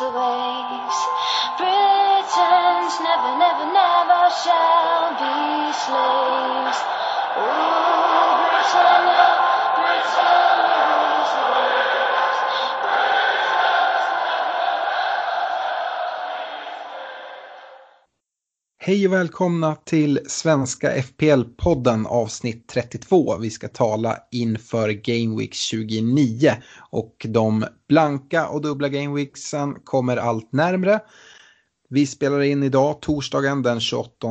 The waves. Britons never, never, never shall be slaves. Britannia, Britannia Hej och välkomna till Svenska FPL-podden avsnitt 32. Vi ska tala inför Game Week 29 och de blanka och dubbla Game Weeksen kommer allt närmre. Vi spelar in idag torsdagen den 28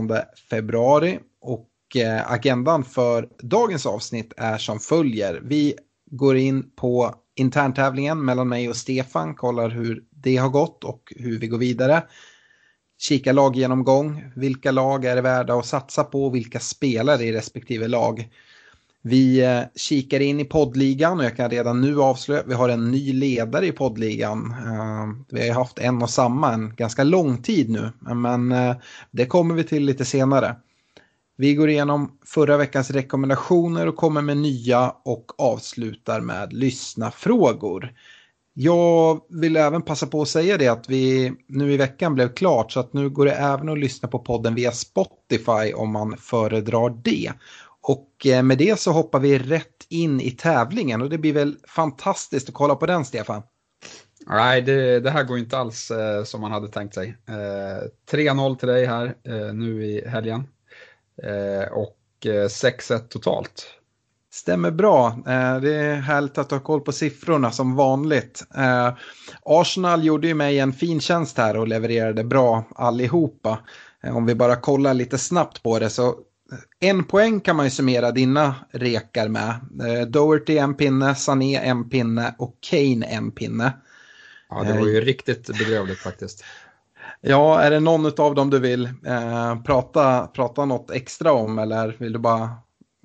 februari och eh, agendan för dagens avsnitt är som följer. Vi går in på interntävlingen mellan mig och Stefan, kollar hur det har gått och hur vi går vidare kika laggenomgång. Vilka lag är det värda att satsa på? och Vilka spelare i respektive lag? Vi eh, kikar in i poddligan och jag kan redan nu avslöja att vi har en ny ledare i poddligan. Eh, vi har haft en och samma en ganska lång tid nu, men eh, det kommer vi till lite senare. Vi går igenom förra veckans rekommendationer och kommer med nya och avslutar med lyssna frågor. Jag vill även passa på att säga det att vi nu i veckan blev klart så att nu går det även att lyssna på podden via Spotify om man föredrar det. Och eh, med det så hoppar vi rätt in i tävlingen och det blir väl fantastiskt att kolla på den Stefan. Nej, det, det här går inte alls eh, som man hade tänkt sig. Eh, 3-0 till dig här eh, nu i helgen. Eh, och eh, 6-1 totalt. Stämmer bra. Eh, det är härligt att har koll på siffrorna som vanligt. Eh, Arsenal gjorde ju mig en fin tjänst här och levererade bra allihopa. Eh, om vi bara kollar lite snabbt på det så en poäng kan man ju summera dina rekar med. Doherty en pinne, Sané en pinne och Kane en pinne. Ja, det var ju riktigt bedrövligt faktiskt. Ja, är det någon av dem du vill eh, prata, prata något extra om eller vill du bara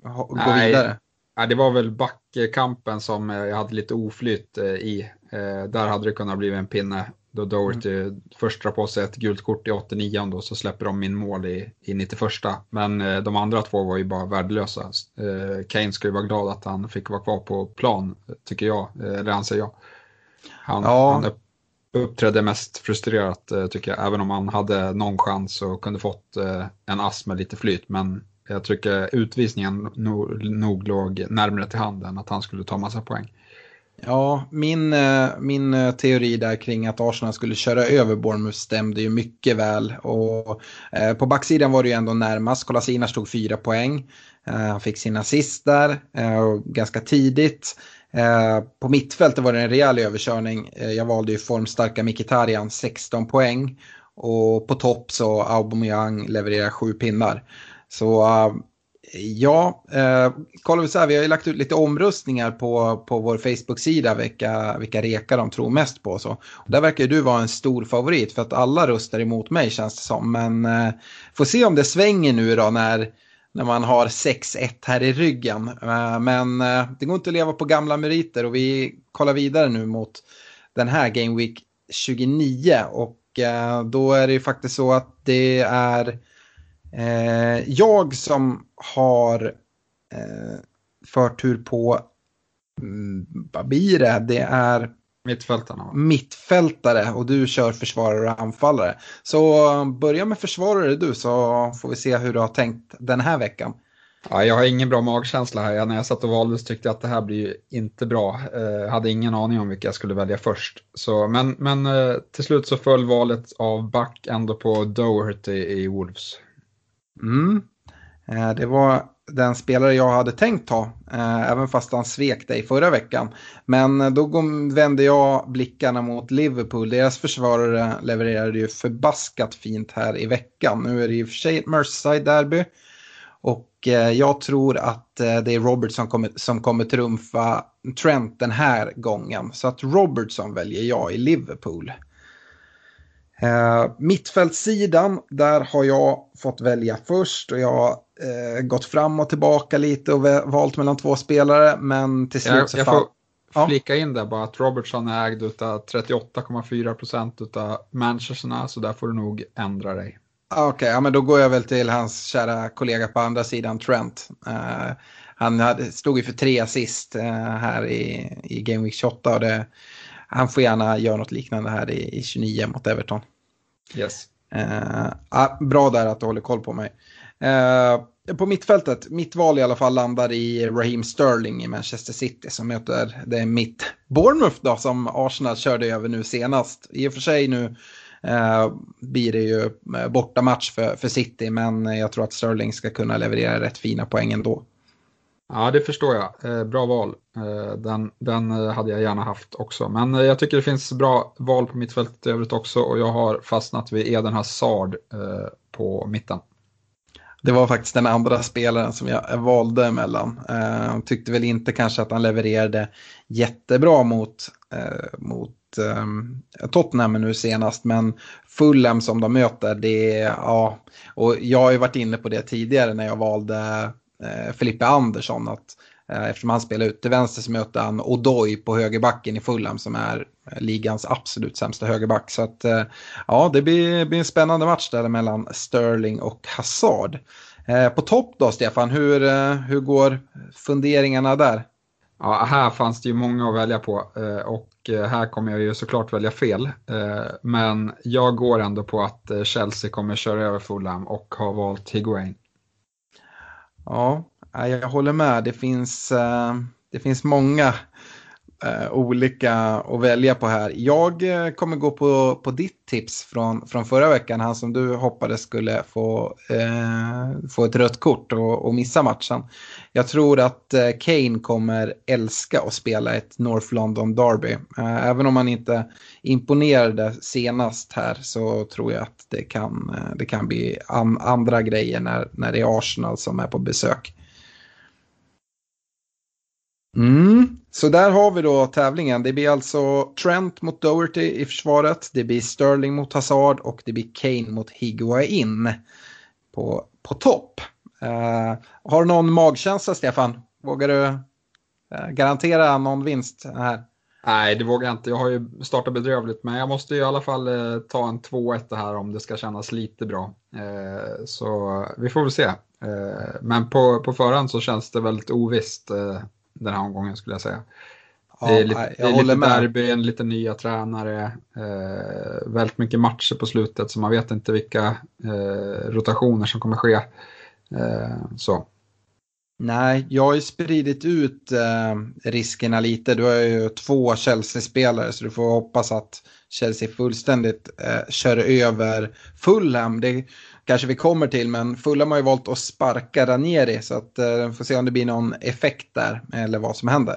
gå Nej. vidare? Ja, det var väl backkampen som eh, jag hade lite oflyt eh, i. Eh, Där hade det kunnat bli en pinne. Då Doherty först drar på sig ett gult kort i 89 och så släpper de min mål i, i 91. Men eh, de andra två var ju bara värdelösa. Eh, Kane ska ju vara glad att han fick vara kvar på plan, tycker jag. Eller anser jag. Han, Ja. han upp- uppträdde mest frustrerat, eh, tycker jag. Även om han hade någon chans och kunde fått en ass med lite flyt. Men jag tycker utvisningen nog, nog låg närmare till handen att han skulle ta massa poäng. Ja, min, eh, min eh, teori där kring att Arsenal skulle köra över Bournemouth stämde ju mycket väl. Och, eh, på backsidan var det ju ändå närmast. Kolasinac tog fyra poäng. Eh, han fick sin assist där eh, ganska tidigt. Eh, på mittfältet var det en rejäl överkörning. Jag valde ju formstarka Mkhitaryan, 16 poäng. Och på topp så Aubameyang levererar sju pinnar. Så eh, Ja, eh, kollar vi så här, vi har ju lagt ut lite omröstningar på, på vår Facebook-sida vilka, vilka rekar de tror mest på. Så. Och där verkar ju du vara en stor favorit för att alla röstar emot mig känns det som. Men eh, får se om det svänger nu då när, när man har 6-1 här i ryggen. Men det går inte att leva på gamla meriter och vi kollar vidare nu mot den här Game Week 29 och då är det ju faktiskt så att det är Eh, jag som har eh, förtur på mm, blir det? Det är Mittfältarna va? mittfältare och du kör försvarare och anfallare. Så börja med försvarare du så får vi se hur du har tänkt den här veckan. Ja, jag har ingen bra magkänsla här. När jag satt och valde så tyckte jag att det här blir inte bra. Jag hade ingen aning om vilka jag skulle välja först. Så, men, men till slut så föll valet av back ändå på Doherty i Wolves. Mm. Eh, det var den spelare jag hade tänkt ta, eh, även fast han svek dig förra veckan. Men eh, då vände jag blickarna mot Liverpool. Deras försvarare levererade ju förbaskat fint här i veckan. Nu är det ju för sig ett Merseyside-derby. Och jag tror att det är Robertson kommer, som kommer trumfa Trent den här gången. Så att Robertson väljer jag i Liverpool. Eh, mittfältssidan, där har jag fått välja först och jag har eh, gått fram och tillbaka lite och valt mellan två spelare men till slut jag, så Jag får flika in där bara att Robertson är ägd av 38,4 procent av Manchesterna så där får du nog ändra dig. Okej, okay, ja, men då går jag väl till hans kära kollega på andra sidan, Trent. Uh, han hade, stod ju för tre assist uh, här i, i Game Week 28 och det, han får gärna göra något liknande här i, i 29 mot Everton. Yes. Uh, bra där att du håller koll på mig. Uh, på mittfältet, mitt val i alla fall landar i Raheem Sterling i Manchester City som möter det mitt Bournemouth då som Arsenal körde över nu senast. I och för sig nu uh, blir det ju bortamatch för, för City men jag tror att Sterling ska kunna leverera rätt fina poäng ändå. Ja, det förstår jag. Eh, bra val. Eh, den, den eh, hade jag gärna haft också. Men eh, jag tycker det finns bra val på mittfältet i övrigt också och jag har fastnat vid Eden Hazard eh, på mitten. Det var faktiskt den andra spelaren som jag valde emellan. Tyckte väl inte kanske att han levererade jättebra mot, mot Tottenham nu senast, men Fulham som de möter, det är, ja, och jag har ju varit inne på det tidigare när jag valde Eh, Filippe Andersson. Att, eh, eftersom han spelar ut till vänster så möter han Odoi på högerbacken i Fulham som är eh, ligans absolut sämsta högerback. Så att, ja, det blir, blir en spännande match där mellan Sterling och Hazard. På topp då, Stefan, hur, hur går funderingarna där? Ja, här fanns det ju många att välja på och här kommer jag ju såklart välja fel. Men jag går ändå på att Chelsea kommer köra över Fulham och har valt Higuain. Ja, jag håller med. Det finns, eh, det finns många eh, olika att välja på här. Jag eh, kommer gå på, på ditt tips från, från förra veckan, han som du hoppades skulle få, eh, få ett rött kort och, och missa matchen. Jag tror att eh, Kane kommer älska att spela ett North London Derby. Eh, även om han inte imponerade senast här så tror jag att det kan, eh, det kan bli an, andra grejer när, när det är Arsenal som är på besök. Mm. Så där har vi då tävlingen. Det blir alltså Trent mot Doherty i försvaret. Det blir Sterling mot Hazard och det blir Kane mot Higuain på, på topp. Uh, har du någon magkänsla Stefan? Vågar du uh, garantera någon vinst här? Nej, det vågar jag inte. Jag har ju startat bedrövligt, men jag måste i alla fall uh, ta en 2-1 här om det ska kännas lite bra. så vi får väl se. men på, på förhand så känns det väldigt ovisst den här omgången skulle jag säga. Ja, det är lite, det är lite derby, en lite nya tränare, eh, väldigt mycket matcher på slutet så man vet inte vilka eh, rotationer som kommer ske. Eh, så. Nej, jag har ju spridit ut eh, riskerna lite. Du har ju två Chelsea-spelare så du får hoppas att Chelsea fullständigt eh, kör över Fulham. Det kanske vi kommer till, men Fulham har ju valt att sparka Ranieri så att eh, får se om det blir någon effekt där eller vad som händer.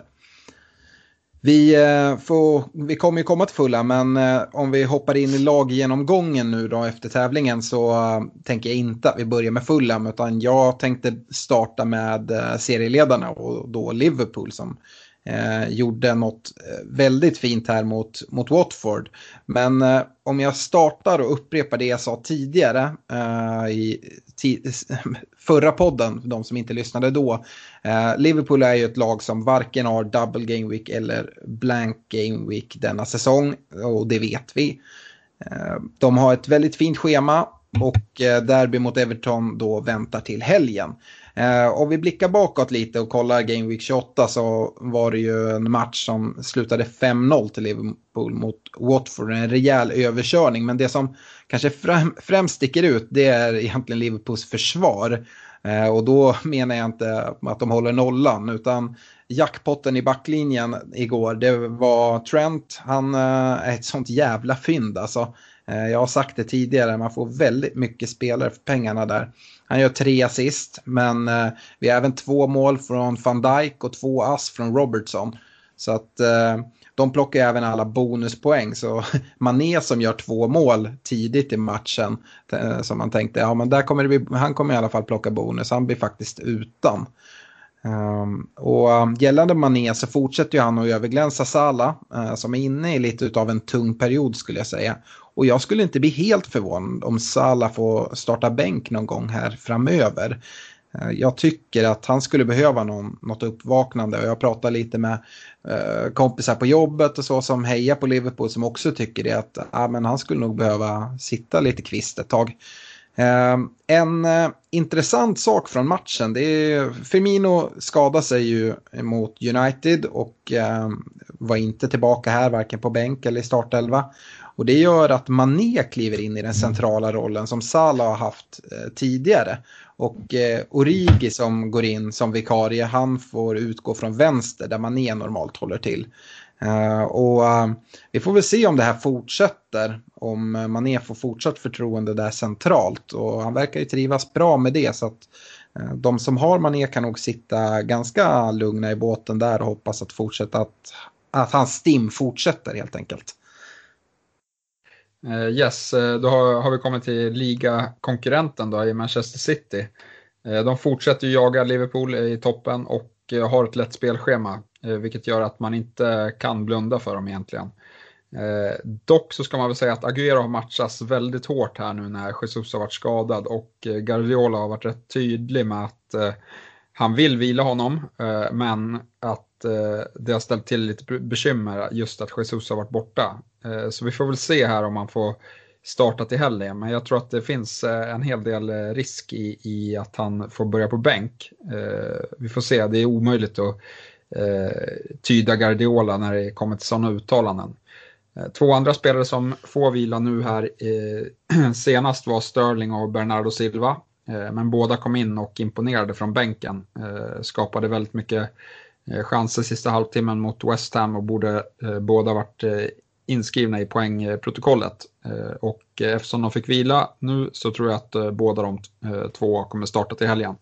Vi, eh, får, vi kommer ju komma till fulla, men eh, om vi hoppar in i laggenomgången nu då efter tävlingen så eh, tänker jag inte att vi börjar med Fulham, utan jag tänkte starta med serieledarna och då Liverpool som eh, gjorde något eh, väldigt fint här mot, mot Watford. Men eh, om jag startar och upprepar det jag sa tidigare eh, i förra podden, de som inte lyssnade då. Eh, Liverpool är ju ett lag som varken har double game week eller blank game week denna säsong och det vet vi. Eh, de har ett väldigt fint schema och eh, derby mot Everton då väntar till helgen. Eh, vi blickar bakåt lite och kollar Game Week 28 så var det ju en match som slutade 5-0 till Liverpool mot Watford. En rejäl överkörning. Men det som kanske främ främst sticker ut det är egentligen Liverpools försvar. Eh, och då menar jag inte att de håller nollan utan jackpotten i backlinjen igår det var Trent. Han eh, är ett sånt jävla fynd alltså. Eh, jag har sagt det tidigare, man får väldigt mycket spelare för pengarna där. Han gör tre assist, men eh, vi har även två mål från van Dijk och två ass från Robertson. Så att eh, de plockar även alla bonuspoäng. Så Mané som gör två mål tidigt i matchen, eh, som man tänkte, ja men där kommer det bli, han kommer i alla fall plocka bonus, han blir faktiskt utan. Um, och eh, gällande Mané så fortsätter ju han att överglänsa Salah uh, som är inne i lite av en tung period skulle jag säga. Och jag skulle inte bli helt förvånad om Salah får starta bänk någon gång här framöver. Eh, jag tycker att han skulle behöva någon, något uppvaknande och jag pratar lite med eh, kompisar på jobbet och så som hejar på Liverpool som också tycker det att ah, men han skulle nog behöva sitta lite kvist ett tag. Eh, en eh, intressant sak från matchen, det är Firmino skadade sig ju mot United och ehm, var inte tillbaka här varken på bänk eller i startelva. Och det gör att Mané kliver in i den centrala rollen som Salah har haft eh, tidigare. Och eh, Origi som går in som vikarie, han får utgå från vänster där Mané normalt håller till. Uh, och uh, vi får väl se om det här fortsätter, om eh, Mané får fortsatt förtroende där centralt. Och han verkar ju trivas bra med det så att uh, de som har Mané kan nog sitta ganska lugna i båten där och hoppas att fortsätta att, att hans stim fortsätter helt enkelt. Eh, yes, eh, då har, har vi kommit till ligakonkurrenten då i Manchester City. Eh, de fortsätter ju jaga Liverpool i toppen och har ett lätt spelschema. Vilket gör att man inte kan blunda för dem egentligen. Dock så ska man väl säga att Agüero har matchats väldigt hårt här nu när Jesus har varit skadad och eh, Guardiola har varit rätt tydlig med att han vill vila honom men att Eh, det har ställt till lite bekymmer just att Jesus har varit borta. Eh, så vi får väl se här om han får starta till helgen men jag tror att det finns eh, en hel del risk i, i att han får börja på bänk. Vi får se, det är omöjligt att eh, tyda Guardiola när det kommer till sådana uttalanden. Två andra spelare som får vila nu här eh, senast var Sterling och Bernardo Silva. Eh, men båda kom in och imponerade från bänken. Eh, skapade väldigt mycket Eh, chanser sista halvtimmen mot West Ham och borde eh, båda varit eh, inskrivna i poängprotokollet. Och eftersom de fick vila nu så tror jag att båda de två kommer starta till helgen.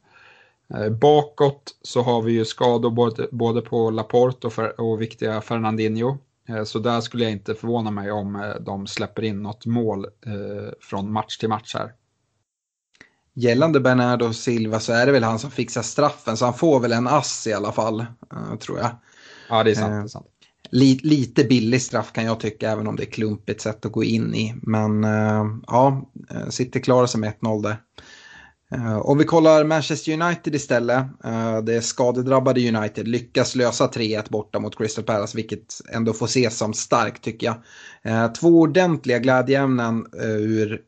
Eh, bakåt så har vi ju skador både, både på Laporte och, för, och viktiga Fernandinho. Eh, så där skulle jag inte förvåna mig om eh, de släpper in något mål från match till match här. Gällande Bernardo Silva så är det väl han som fixar straffen så han får väl en ass i alla fall, tror jag. Ja, det är sant. Det är sant. Lite billig straff kan jag tycka, även om det är klumpigt sätt att gå in i. Men ja, City klarar sig med 1-0 där. Eh, uh, om vi kollar Manchester United istället, uh, det skadedrabbade United lyckas lösa 3-1 borta mot Crystal Palace, vilket ändå får ses som starkt tycker jag. Uh, två ordentliga glädjeämnen ur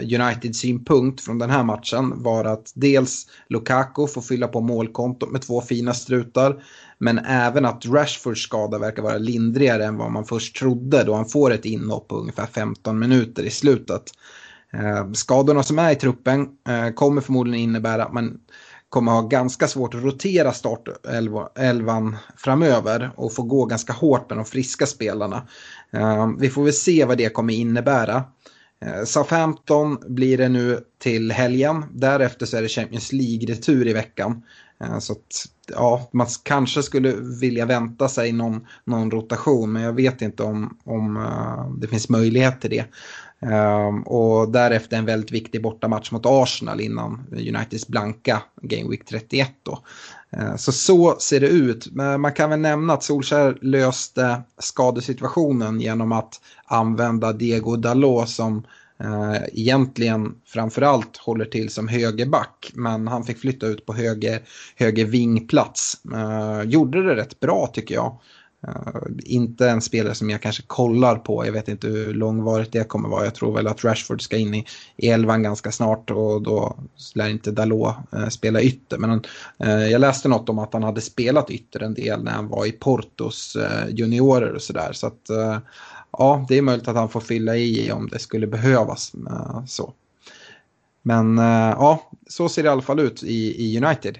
Uniteds synpunkt från den här matchen var att dels Lukaku får fylla på målkontot med två fina strutar, men även att Rashfords skada verkar vara lindrigare än vad man först trodde då han får ett inhopp på ungefär 15 minuter i slutet. Eh, skadorna som är i truppen eh, kommer förmodligen innebära att man kommer ha ganska svårt att rotera startelvan framöver och få gå ganska hårt med de friska spelarna. Eh, vi får väl se vad det kommer innebära. Southampton blir det nu till helgen. Därefter så är det Champions League-retur i veckan. Så att, ja, man kanske skulle vilja vänta sig någon, någon rotation men jag vet inte om, om det finns möjlighet till det. Ehm, och därefter en väldigt viktig bortamatch mot Arsenal innan Uniteds blanka Game Week 31 då. Ehm, så så ser det ut. Men man kan väl nämna att Solskjaer löste skadesituationen genom att använda Diego Dalot som eh, egentligen framförallt håller till som högerback. Men han fick flytta ut på höger, höger vingplats. Ehm, gjorde det rätt bra tycker jag. Eh, inte en spelare som jag kanske kollar på. Jag vet inte hur långvarigt det kommer vara. Jag tror väl att Rashford ska in i, i elvan ganska snart och då lär inte Dalot eh, spela ytter. Men eh, jag läste något om att han hade spelat ytter en del när han var i Portos juniorer och sådär. Så att ja, det är möjligt att han får fylla i om det skulle behövas. så. Men ja, så ser det i alla fall ut i, i United.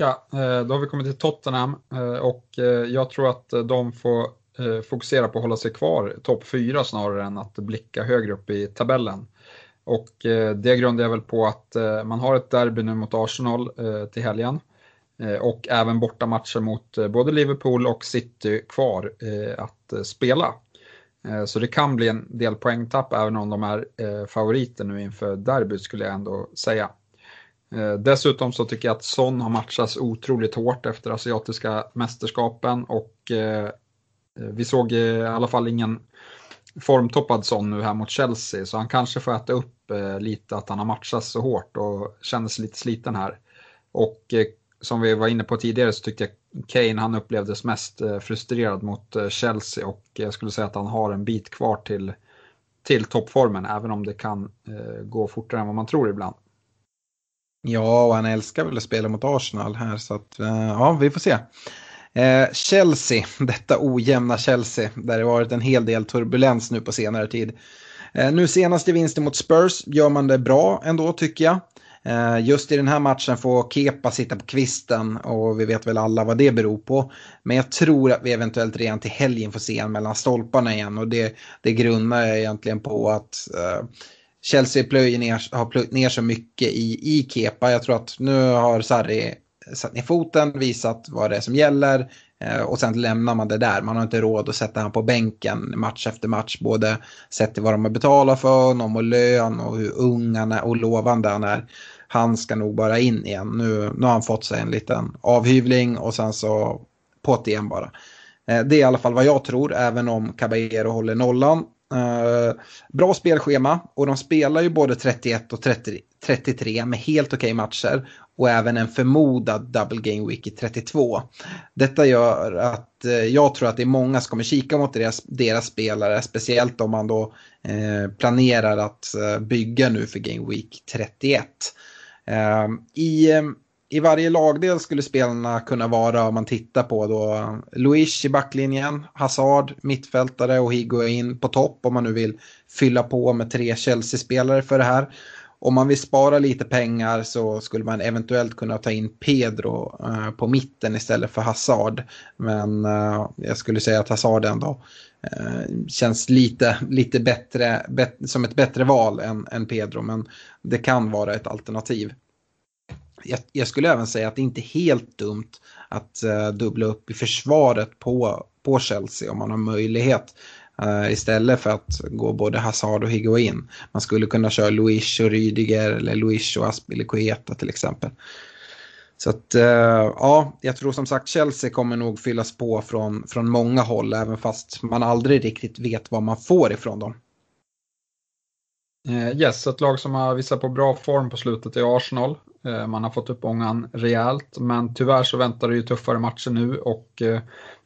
Ja, eh, då har vi kommit till Tottenham eh, och eh, jag tror att de får fokusera på att hålla sig kvar topp 4 snarare än att blicka högre upp i tabellen. Och det grundar jag väl på att man har ett derby nu mot Arsenal till helgen och även bortamatcher mot både Liverpool och City kvar att spela. Så det kan bli en del poängtapp även om de är favoriter nu inför derbyt skulle jag ändå säga. Eh, dessutom så tycker jag att Son har matchats otroligt hårt efter asiatiska mästerskapen och eh, eh, vi såg i alla fall ingen formtoppad Son nu här mot Chelsea så han kanske får äta upp lite att han har matchats så hårt och känner sig lite sliten här. Och som vi var inne på tidigare så tyckte jag Kane han upplevdes mest frustrerad mot Chelsea och jag skulle säga att han har en bit kvar till, till toppformen även om det kan gå fortare än vad man tror ibland. Ja, och han älskar väl att spela mot Arsenal här så att eh, ja, vi får se. Eh, Chelsea, detta ojämna Chelsea, där det varit en hel del turbulens nu på senare tid. Eh, nu senast i vinsten mot Spurs gör man det bra ändå tycker jag. Eh, just i den här matchen får Kepa sitta på kvisten och vi vet väl alla vad det beror på. Men jag tror att vi eventuellt redan till helgen får se en mellan stolparna igen och det, det grundar jag egentligen på att eh, Chelsea plöjer ner, har plöjt ner så mycket i, i Kepa. Jag tror att nu har Sarri satt ner foten, visat vad det är som gäller eh, och sen lämnar man det där. Man har inte råd att sätta honom på bänken match efter match. Både sett till vad de har betalat för honom och lön och hur ung han är och lovande han är. Han ska nog bara in igen. Nu, nu har han fått sig en liten avhyvling och sen så på igen bara. Eh, det är i alla fall vad jag tror, även om Caballero håller nollan. Eh, bra spelschema och de spelar ju både 31 och 30, 33 med helt okej okay matcher och även en förmodad double game week i 32. Detta gör att eh, jag tror att det är många som kommer kika mot deras, deras spelare, speciellt om man då eh, planerar att eh, bygga nu för game week 31. I i varje lagdel skulle spelarna kunna vara, om man tittar på då, Luis i backlinjen, Hazard, mittfältare och Higuain på topp om man nu vill fylla på med tre Chelsea-spelare för det här. Om man vill spara lite pengar så skulle man eventuellt kunna ta in Pedro eh, på mitten istället för Hazard. Men eh, jag skulle säga att Hazard ändå eh, känns lite, lite bättre, bet som ett bättre val än, än Pedro. Men det kan vara ett alternativ jag, jag, skulle även säga att det inte är helt dumt att uh, dubbla upp i försvaret på, på Chelsea om man har möjlighet. Uh, istället för att gå både Hazard och Higuain. Man skulle kunna köra Luis och Rydiger eller Luis och Aspilicueta till exempel. Så att uh, ja, jag tror som sagt Chelsea kommer nog fyllas på från, från många håll även fast man aldrig riktigt vet vad man får ifrån dem. Yes, ett lag som har visat på bra form på slutet är Arsenal. Eh, man har fått upp ångan rejält, men tyvärr så väntar det ju tuffare matcher nu och eh,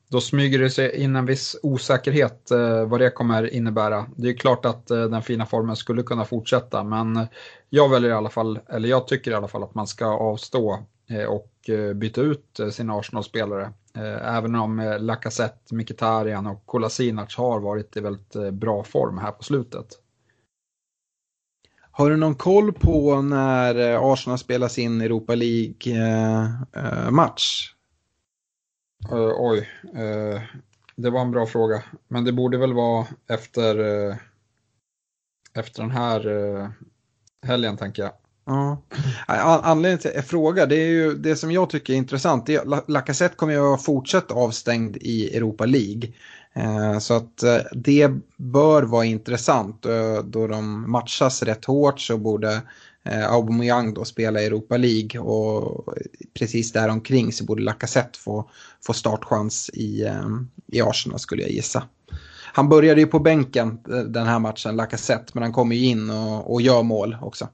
då smyger det sig in en viss osäkerhet eh, vad det kommer innebära. Det är klart att den fina formen skulle kunna fortsätta, men jag väljer i alla fall, eller jag tycker i alla fall att man ska avstå och byta ut sina Arsenal-spelare. Även om Lacazette, Mkhitaryan och Kolasinac har varit i väldigt bra form här på slutet. Har du någon koll på när eh, Arsenal spelar sin Europa League-match? Uh, uh, oj, uh, det var en bra fråga. Men det borde väl vara efter, efter den här helgen, tänker jag. Ja. Anledningen till att jag frågar, det är ju det som jag tycker är intressant. Lacazette kommer ju att fortsätta avstängd i Europa League. Eh, så att eh, det bör vara intressant. Eh, då de matchas rätt hårt så borde Aubameyang då spela i Europa League och precis där omkring så borde Lacazette få, få startchans i, i Arsenal skulle jag gissa. Han började ju på bänken den här matchen, Lacazette, men han kommer ju in och, och gör mål också.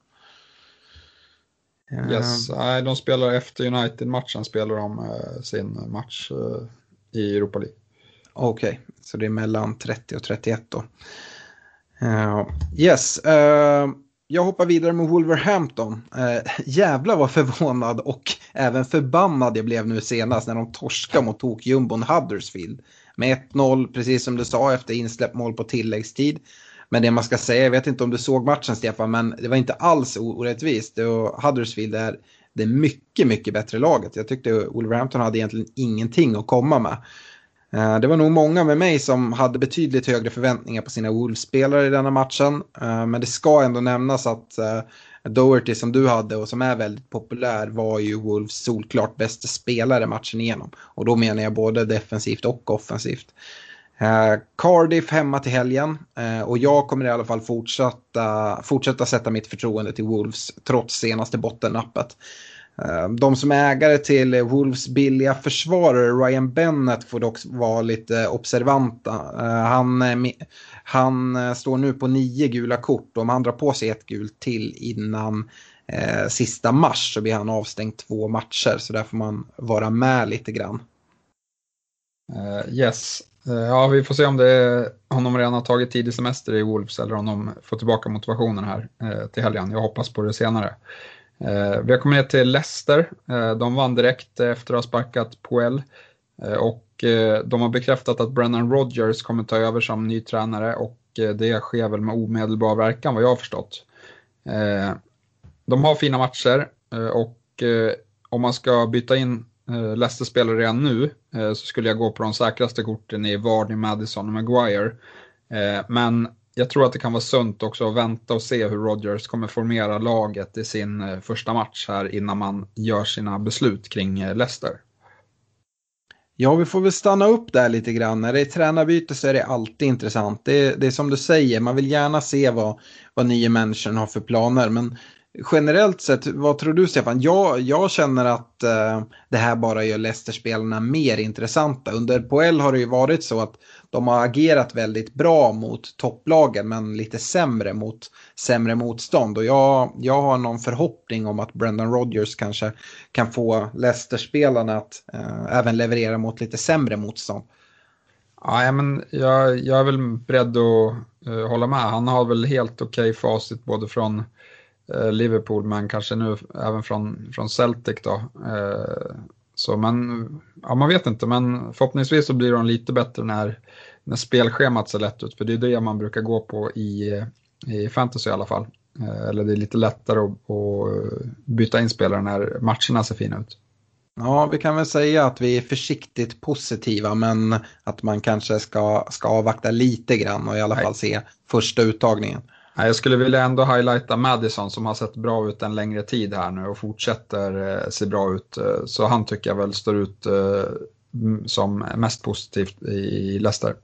Yes, nej, de spelar efter United-matchen spelar de sin match i Europa League. Okej, okay. så det är mellan 30 och 31 då. Uh, yes, uh, jag hoppar vidare med Wolverhampton. Uh, jävlar vad förvånad och även förbannad jag blev nu senast när de torskade mot tokjumbon Huddersfield. Med 1-0, precis som du sa, efter insläppt mål på tilläggstid. Men det man ska säga, jag vet inte om du såg matchen Stefan, men det var inte alls orättvist. Och Huddersfield är det mycket, mycket bättre laget. Jag tyckte Wolverhampton hade egentligen ingenting att komma med. Eh, det var nog många med mig som hade betydligt högre förväntningar på sina Wolves-spelare i denna matchen. Eh, men det ska ändå nämnas att eh, Doherty som du hade och som är väldigt populär var ju Wolves solklart bästa spelare matchen igenom. Och då menar jag både defensivt och offensivt. Cardiff hemma till helgen och jag kommer i alla fall fortsätta, fortsätta sätta mitt förtroende till Wolves trots senaste bottennappet. Eh, de som är ägare till Wolves billiga försvarare, Ryan Bennett, får dock vara lite observanta. Eh, han, eh, han står nu på nio gula kort och om han drar på sig ett gult till innan eh, sista mars så blir han avstängd två matcher. Så där får man vara med lite grann. Uh, yes, uh, ja vi får se om, det, om de redan har tagit tidig semester i Wolves eller om de får tillbaka motivationen här uh, till helgen. Jag hoppas på det senare. Eh, vi har kommit ner till Leicester. Eh, de vann direkt efter att ha sparkat Poel. Eh, och eh, de har bekräftat att Brennan Rodgers kommer ta över som ny tränare och eh, det sker väl med omedelbar verkan vad jag har förstått. Eh, de har fina matcher och om man ska byta in Leicester-spelare redan nu så skulle jag gå på de säkraste korten i Vardy, Madison och Maguire. Men jag tror att det kan vara sunt också att vänta och se hur Rodgers kommer formera laget i sin eh, första match här innan man gör sina beslut kring eh, Leicester. Ja, vi får väl stanna upp där lite grann. När det är tränarbyte så är det alltid intressant. Det är, det är som du säger, man vill gärna se vad, vad nya människan har för planer. Men generellt sett, vad tror du Stefan? Jag, jag känner att eh, det här bara gör Leicester-spelarna mer intressanta. Under Poel har det ju varit så att de har agerat väldigt bra mot topplagen men lite sämre mot sämre motstånd. Och jag, jag har någon förhoppning om att Brendan Rodgers kanske kan få Leicester-spelarna att eh, även leverera mot lite sämre motstånd. Ja, men jag, jag är väl beredd att uh, hålla med. Han har väl helt okej okay facit både från uh, Liverpool men kanske nu även från, från Celtic då. Uh, så men, ja man vet inte, men förhoppningsvis så blir de lite bättre när, när spelschemat ser lätt ut, för det är det man brukar gå på i, i fantasy i alla fall. Eh, eller det är lite lättare att, att byta in spelare när matcherna ser fina ut. Ja, vi kan väl säga att vi är försiktigt positiva men att man kanske ska, ska avvakta lite grann och i alla Nej. fall se första uttagningen. Jag skulle vilja ändå highlighta Madison som har sett bra ut en längre tid här nu och fortsätter eh, se bra ut. Eh, så han tycker jag väl står ut eh, som mest positivt i Leicester.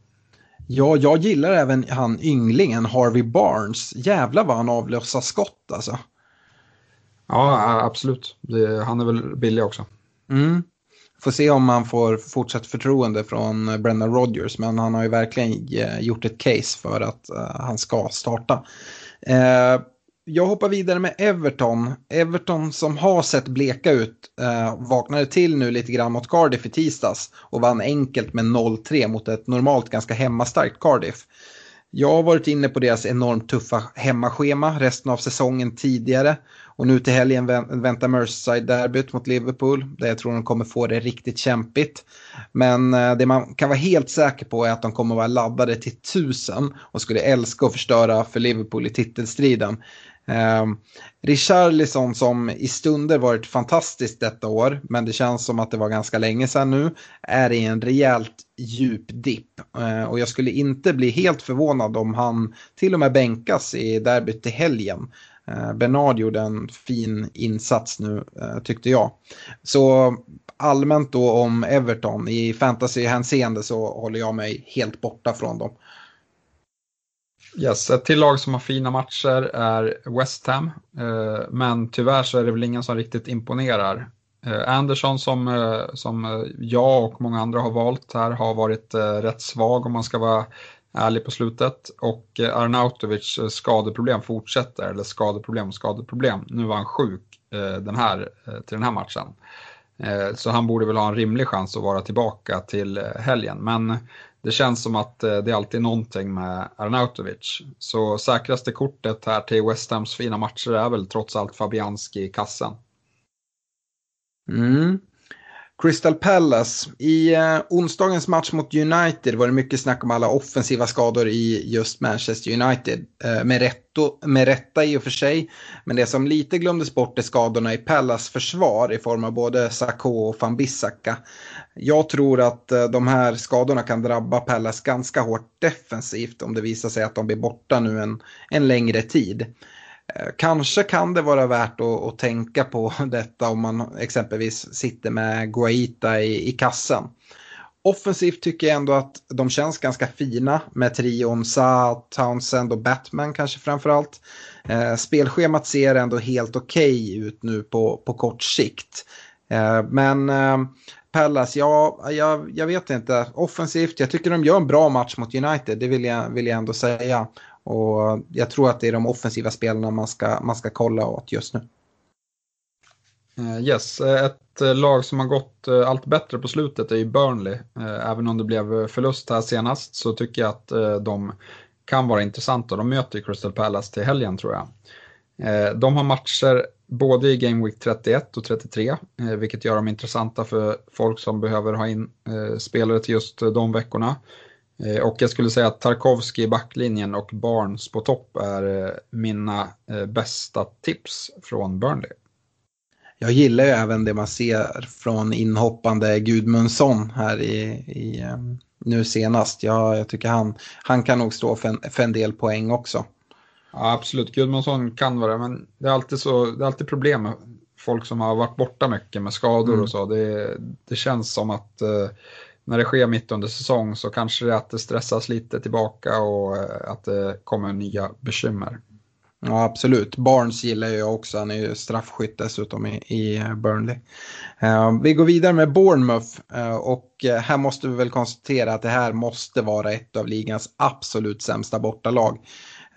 Ja, jag gillar även han ynglingen Harvey Barnes. Jävlar vad han avlossar skott alltså. Ja, absolut. Det, han är väl billig också. Mm. Får se om han får fortsatt förtroende från Brendan Rodgers. Men han har ju verkligen eh, gjort ett case för att eh, han ska starta. Eh, jag hoppar vidare med Everton. Everton som har sett bleka ut vaknade till nu lite grann mot Cardiff i tisdags och vann enkelt med 0-3 mot ett normalt ganska hemmastarkt Cardiff. Jag har varit inne på deras enormt tuffa hemmaschema resten av säsongen tidigare och nu till helgen väntar Merseyside-derbyt mot Liverpool där jag tror de kommer få det riktigt kämpigt. Men eh, det man kan vara helt säker på är att de kommer vara laddade till tusen och skulle älska att förstöra för Liverpool i titelstriden. Eh, Richarlison som i stunder varit fantastiskt detta år, men det känns som att det var ganska länge sedan nu, är i en rejält djup dipp. Eh, och jag skulle inte bli helt förvånad om han till och med bänkas i derbyt till helgen. Eh, Bernard gjorde en fin insats nu eh, tyckte jag. Så allmänt då om Everton i fantasyhänseende så håller jag mig helt borta från dem. Yes, ett till lag som har fina matcher är West Ham, eh, men tyvärr så är det väl ingen som riktigt imponerar. Anderson som, som jag och många andra har valt här har varit rätt svag om man ska vara ärlig på slutet. Och eh, Arnautovic eh, skadeproblem fortsätter, eller skadeproblem och skadeproblem. Nu var han sjuk eh, den här, till den här matchen. Så han borde väl ha en rimlig chans att vara tillbaka till helgen. Men det känns som att det är alltid någonting med Arnautovic. Så säkraste kortet här till West Hams fina matcher är väl trots allt Fabianski i kassen. Mm. Crystal Palace. I eh, onsdagens match mot United var det mycket snack om alla offensiva skador i just Manchester United. Eh, med, rätto, med rätta i och för sig. Men det som lite glömdes bort är skadorna i Palace försvar i form av både Sakho och van Bissaka. Jag tror att eh, de här skadorna kan drabba Palace ganska hårt defensivt om det visar sig att de blir borta nu en, en längre tid. Eh, kanske kan det vara värt att, att, tänka på detta om man exempelvis sitter med Guaita i, i kassen. Offensivt tycker jag ändå att de känns ganska fina med trion Sa, Townsend och Batman kanske framförallt. Eh, spelschemat ser ändå helt okej okay ut nu på, på kort sikt. Eh, men eh, Pallas, ja, jag, jag vet inte. Offensivt, jag tycker de gör en bra match mot United, det vill jag, vill jag ändå säga. Och jag tror att det är de offensiva spelarna man ska, man ska kolla åt just nu. Eh, yes, eh, ett eh, lag som har gått allt bättre på slutet är ju Burnley. Även om det blev förlust här senast så tycker jag att de kan vara intressanta. De möter Crystal Palace till helgen tror jag. De har matcher både i Game Week 31 och 33, vilket gör dem intressanta för folk som behöver ha in spelare till just de veckorna. Eh, och jag skulle säga att Tarkovski i backlinjen och Barnes på topp är eh, mina eh, bästa tips från Burnley. Jag gillar ju även det man ser från inhoppande Gudmundsson här i, i nu senast. Jag, jag tycker han, han kan nog stå för en, för en del poäng också. Ja, absolut, Gudmundsson kan vara men det är alltid, så, det är alltid problem med folk som har varit borta mycket med skador mm. och så. Det, det känns som att när det sker mitt under säsong så kanske det att det stressas lite tillbaka och eh, att det kommer nya bekymmer. Ja, absolut. Barnes gillar jag också. Han är ju straffskytt dessutom i, i Burnley. Uh, vi går vidare med Bournemouth uh, och här måste vi väl konstatera att det här måste vara ett av ligans absolut sämsta bortalag.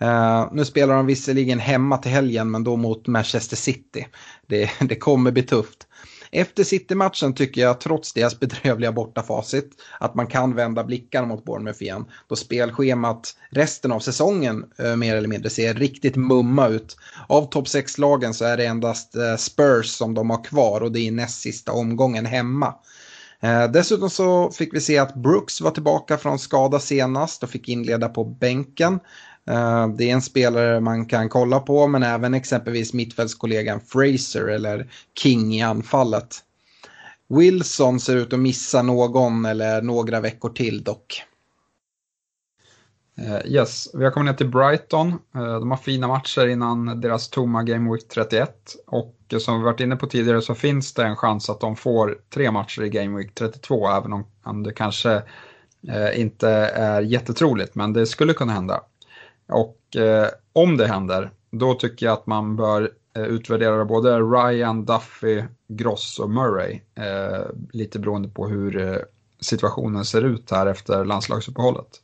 Uh, nu spelar de visserligen hemma till helgen men då mot Manchester City. Det, det kommer bli tufft. Efter City-matchen tycker jag, trots deras bedrövliga bortafacit, att man kan vända blickarna mot Bournemouth igen. Då spelschemat resten av säsongen eh, mer eller mindre ser riktigt mumma ut. Av topp 6-lagen så är det endast eh, Spurs som de har kvar och det är näst sista omgången hemma. Eh, dessutom så fick vi se att Brooks var tillbaka från skada senast och fick inleda på bänken. Eh, det är en spelare man kan kolla på men även exempelvis mittfältskollegan Fraser eller King i anfallet. Wilson ser ut att missa någon eller några veckor till dock. Eh, yes, vi har kommit ner till Brighton. Eh, de har fina matcher innan deras tomma Game Week 31 och som vi varit inne på tidigare så finns det en chans att de får tre matcher i Game Week 32 även om det kanske inte är jättetroligt men det skulle kunna hända. Och eh, om det händer, då tycker jag att man bör eh, utvärdera både Ryan, Duffy, Gross och Murray. Eh, lite beroende på hur eh, situationen ser ut här efter landslagsuppehållet.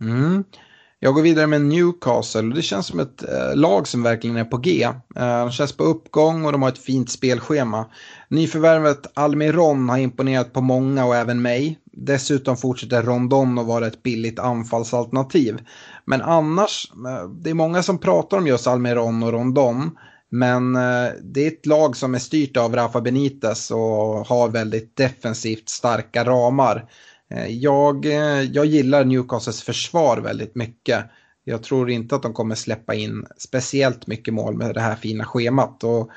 Mm. Jag går vidare med Newcastle det känns som ett eh, lag som verkligen är på G. Eh, de känns på uppgång och de har ett fint spelschema. Nyförvärvet Almiron har imponerat på många och även mig. Dessutom fortsätter Rondon att vara ett billigt anfallsalternativ. Men annars, eh, det är många som pratar om just Almiron och Rondon. Men eh, det är ett lag som är styrt av Rafa Benitez och har väldigt defensivt starka ramar. Eh, jag, jag gillar Newcastles försvar väldigt mycket. Jag tror inte att de kommer släppa in speciellt mycket mål med det här fina schemat. Och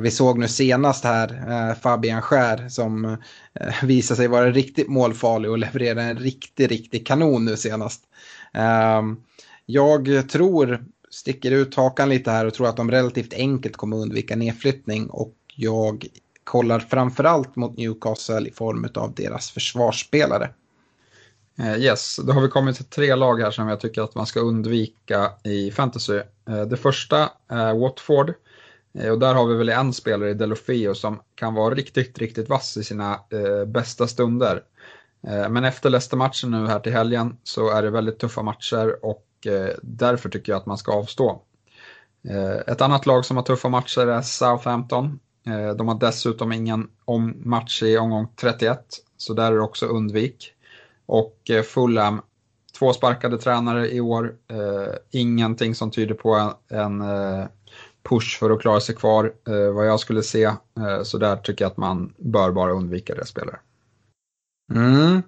vi såg nu senast här Fabian Skär som visade sig vara riktigt målfarlig och levererade en riktig, riktig kanon nu senast. Ehm, jag tror, sticker ut hakan lite här och tror att de relativt enkelt kommer undvika nedflyttning och jag kollar framförallt mot Newcastle i form av deras försvarsspelare. Eh, yes, då har vi kommit till tre lag här som jag tycker att man ska undvika i fantasy. Eh, det första är Watford. Eh, och där har vi väl en spelare i Delofeo som kan vara riktigt, riktigt vass i sina bästa stunder. Eh, men efter Leicester-matchen nu här till helgen så är det väldigt tuffa matcher och eh, därför tycker jag att man ska avstå. Eh, ett annat lag som har tuffa matcher är Southampton. De har dessutom ingen match i omgång 31, så där är det också undvik. Och Fulham, två sparkade tränare i år, ingenting som tyder på en, push för att klara sig kvar, vad jag skulle se. Så där tycker jag att man bör bara undvika det spelare. Mm.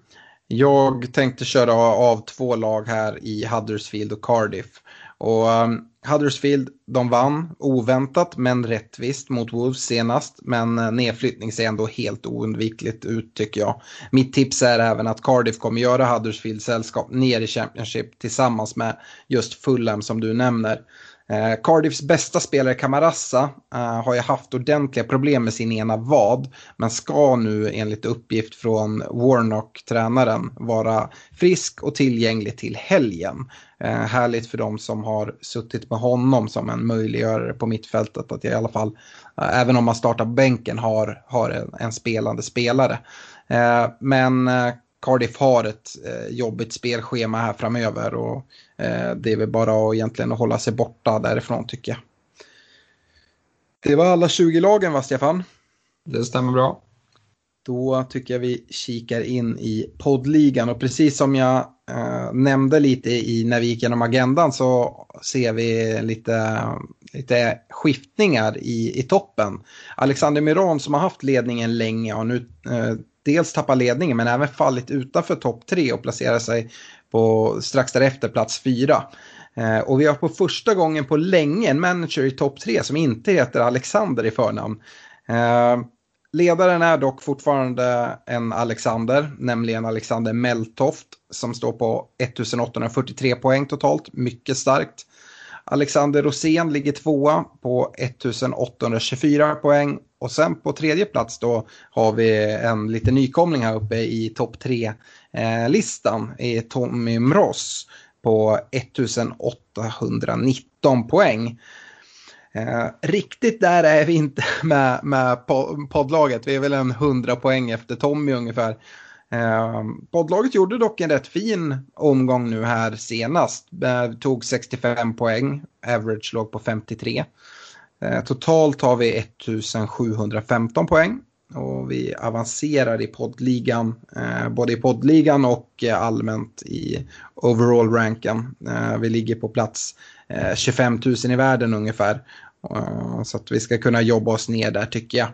Jag tänkte köra av två lag här i Huddersfield och Cardiff. Och um, Huddersfield, de vann oväntat men rättvist mot Wolves senast. Men uh, nedflyttning ser ändå helt oundvikligt ut tycker jag. Mitt tips är även att Cardiff kommer göra Huddersfield sällskap ner i Championship tillsammans med just Fulham som du nämner. Eh, Cardiffs bästa spelare Camarassa eh, har ju haft ordentliga problem med sin ena vad men ska nu enligt uppgift från Warnock-tränaren vara frisk och tillgänglig till helgen. Eh, härligt för dem som har suttit med honom som en möjliggörare på mittfältet att jag i alla fall, eh, även om man startar på bänken, har, har en, en spelande spelare. Eh, men eh, Cardiff har ett eh, jobbigt spelschema här framöver och det är väl bara att egentligen hålla sig borta därifrån tycker jag. Det var alla 20 lagen va Stefan? Det stämmer bra. Då tycker jag vi kikar in i poddligan och precis som jag eh, nämnde lite i när vi gick igenom agendan så ser vi lite, lite skiftningar i, i toppen. Alexander Miron som har haft ledningen länge har nu eh, dels tappat ledningen men även fallit utanför topp tre och placerat sig på strax därefter plats fyra. Eh, och vi har på första gången på länge en manager i topp tre som inte heter Alexander i förnamn. Eh, ledaren är dock fortfarande en Alexander, nämligen Alexander Meltoft som står på 1843 poäng totalt, mycket starkt. Alexander Rosén ligger tvåa på 1824 poäng och sen på tredje plats då har vi en liten nykomling här uppe i topp tre. Eh, listan är Tommy Mross på 1819 poäng. Eh, riktigt där är vi inte med, med poddlaget. Vi är väl en 100 poäng efter Tommy ungefär. Eh, poddlaget gjorde dock en rätt fin omgång nu här senast. Eh, tog 65 poäng, average låg på 53. Eh, totalt har vi 1715 poäng och vi avancerar i poddligan, eh, både i poddligan och eh, allmänt i overall-ranken. Eh, vi ligger på plats eh, 25 000 i världen ungefär. Eh, så att vi ska kunna jobba oss ner där tycker jag.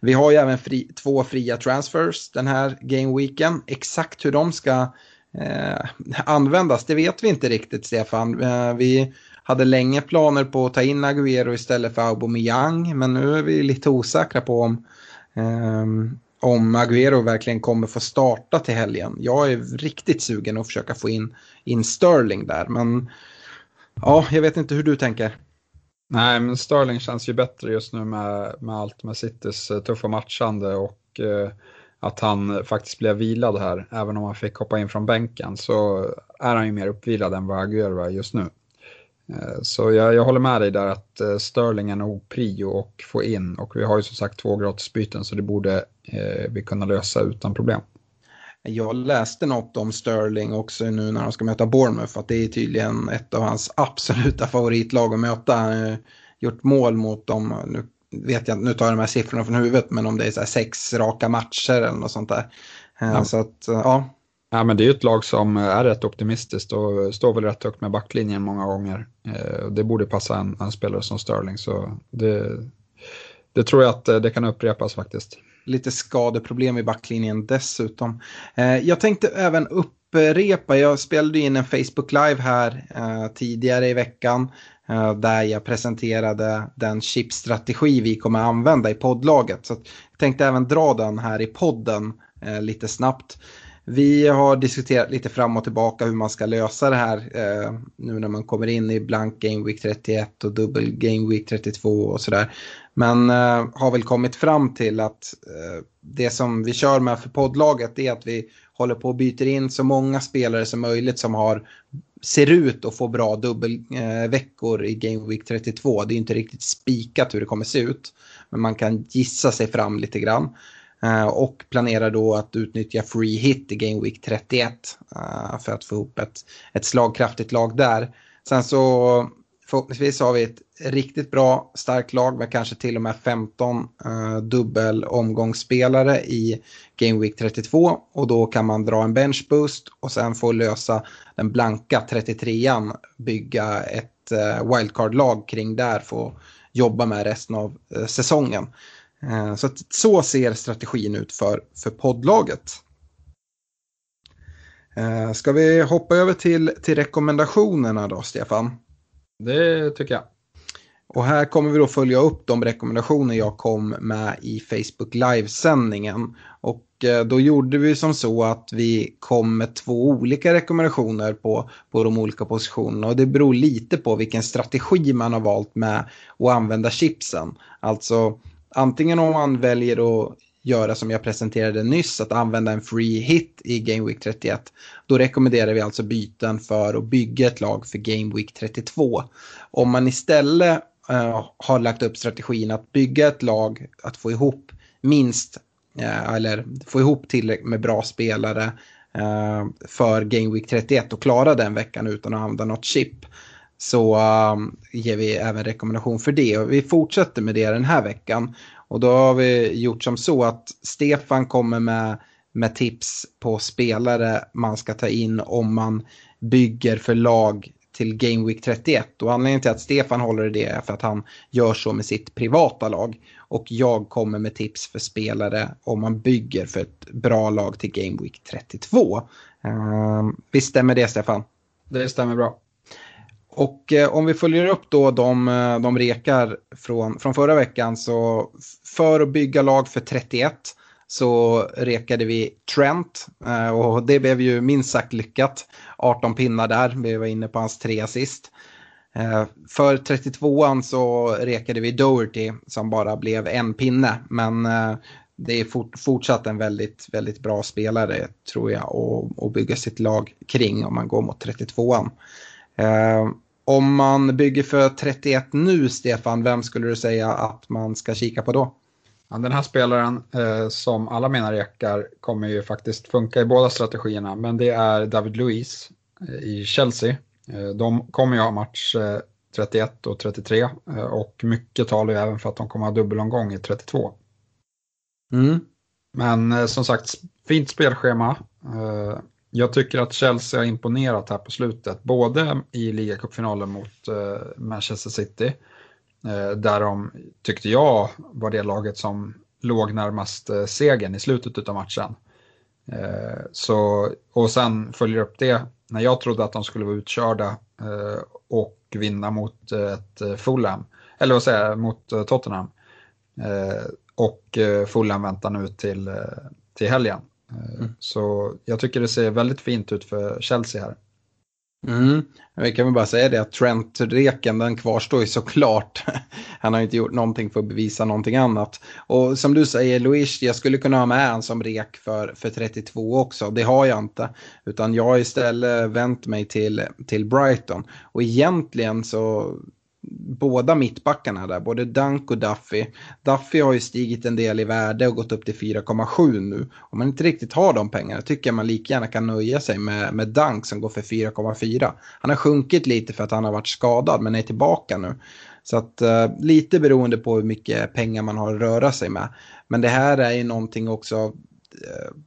Vi har ju även fri, två fria transfers den här gameweeken. Exakt hur de ska eh, användas, det vet vi inte riktigt Stefan. Eh, vi hade länge planer på att ta in Agüero istället för Aubameyang men nu är vi lite osäkra på om, Ehm, om Agüero verkligen kommer få starta till helgen. Jag är riktigt sugen att försöka få in, in Sterling där men ja, jag vet inte hur du tänker. Nej, men Sterling känns ju bättre just nu med, med allt med Citys eh, tuffa matchande och eh, att han faktiskt blev vilad här. Även om han fick hoppa in från bänken så är han ju mer uppvilad än vad Agüero är just nu. Eh, så jag, jag håller med dig där att eh, Sterling är nog prio och få in och vi har ju som sagt två gratisbyten så det borde eh, vi kunna lösa utan problem. Jag läste något om Sterling också nu när han ska möta Bournemouth att det är tydligen ett av hans absoluta favoritlag att möta. Han har gjort mål mot dem, nu vet jag nu tar jag de här siffrorna från huvudet, men om det är sex raka matcher eller något sånt där. Ja. Så att, ja, Ja, men det är ju ett lag som är rätt optimistiskt och står väl rätt högt med backlinjen många gånger. Eh, det borde passa en, en spelare som Sterling så det, det tror jag att eh, det kan upprepas faktiskt. Lite skadeproblem i backlinjen dessutom. Eh, jag tänkte även upprepa, jag spelade in en Facebook Live här tidigare i veckan där jag presenterade den chipstrategi vi kommer använda i poddlaget. Så jag tänkte även dra den här i podden lite snabbt. Vi har diskuterat lite fram och tillbaka hur man ska lösa det här eh, nu när man kommer in i blank Game Week 31 och dubbel Game Week 32 och sådär. Men eh, har väl kommit fram till att eh, det som vi kör med för poddlaget är att vi håller på och byter in så många spelare som möjligt som har ser ut att få bra dubbelveckor eh, i Game Week 32. Det är inte riktigt spikat hur det kommer se ut. Men man kan gissa sig fram lite grann. Eh, och planerar då att utnyttja free hit i Game Week 31 eh, för att få ihop ett, ett slagkraftigt lag där. Sen så förhoppningsvis har vi ett riktigt bra starkt lag med kanske till och med 15 uh, eh, dubbel omgångsspelare i Game Week 32 och då kan man dra en bench boost och sen få lösa den blanka 33an, bygga ett uh, wildcard-lag kring där, få jobba med resten av uh, säsongen. Uh, så, att, så ser strategin ut för, för poddlaget. Uh, ska vi hoppa över till, till rekommendationerna då, Stefan? Det tycker jag. Och här kommer vi då följa upp de rekommendationer jag kom med i Facebook livesändningen. Och eh, då gjorde vi som så att vi kom med två olika rekommendationer på, på de olika positionerna. Och det beror lite på vilken strategi man har valt med att använda chipsen. Alltså antingen om man väljer att göra som jag presenterade nyss, att använda en free hit i Game Week 31. Då rekommenderar vi alltså byten för att bygga ett lag för Game Week 32. Om man istället uh, har lagt upp strategin att bygga ett lag, att få ihop minst, uh, eller få ihop tillräckligt med bra spelare uh, för Game Week 31 och klara den veckan utan att använda något chip så um, ger vi även rekommendation för det. Och vi fortsätter med det den här veckan. Och då har vi gjort som så att Stefan kommer med, med tips på spelare man ska ta in om man bygger för lag till Game Week 31. Och anledningen till att Stefan håller i det är för att han gör så med sitt privata lag. Och jag kommer med tips för spelare om man bygger för ett bra lag till Game Week 32. Uh, ehm, visst stämmer det Stefan? Det stämmer bra. Och eh, om vi följer upp då de, eh, de rekar från, från förra veckan så för att bygga lag för 31 så rekade vi Trent eh, och det blev ju minst sagt lyckat. 18 pinnar där, vi var inne på hans tre assist. Eh, för 32an så rekade vi Doherty som bara blev en pinne men eh, det är fort, fortsatt en väldigt, väldigt bra spelare tror jag att bygga sitt lag kring om man går mot 32an. Eh, om man bygger för 31 nu, Stefan, vem skulle du säga att man ska kika på då? Ja, den här spelaren, eh, som alla mina rekar, kommer ju faktiskt funka i båda strategierna, men det är David Luiz eh, i Chelsea. Eh, de kommer ju ha match 31 eh, och 33 eh, och mycket talar ju även för att de kommer ha dubbelomgång i 32. Mm. Men eh, som sagt, fint spelschema. Jag tycker att Chelsea har imponerat här på slutet, både i ligacupfinalen mot eh, Manchester City, eh, där de tyckte jag var det laget som låg närmast eh, segern i slutet av matchen. Eh, så, och sen följer upp det när jag trodde att de skulle vara utkörda eh, och vinna mot eh, ett Fulham, eller vad säger jag, mot Tottenham. Och Fulham väntar nu till, till helgen. Mm. Så jag tycker det ser väldigt fint ut för Chelsea här. Mm. Vi kan väl bara säga det att Trent-reken den kvarstår ju såklart. Han har inte gjort någonting för att bevisa någonting annat. Och som du säger Luis, jag skulle kunna ha med han som rek för, för 32 också. Det har jag inte. Utan jag har istället vänt mig till, till Brighton. Och egentligen så båda mittbackarna där, både Dunk och Duffy. Duffy har ju stigit en del i värde och gått upp till 4,7 nu. Om man inte riktigt har de pengarna tycker jag man lika gärna kan nöja sig med, med Dunk som går för 4,4. Han har sjunkit lite för att han har varit skadad men är tillbaka nu. Så att uh, lite beroende på hur mycket pengar man har att röra sig med. Men det här är ju någonting också, uh,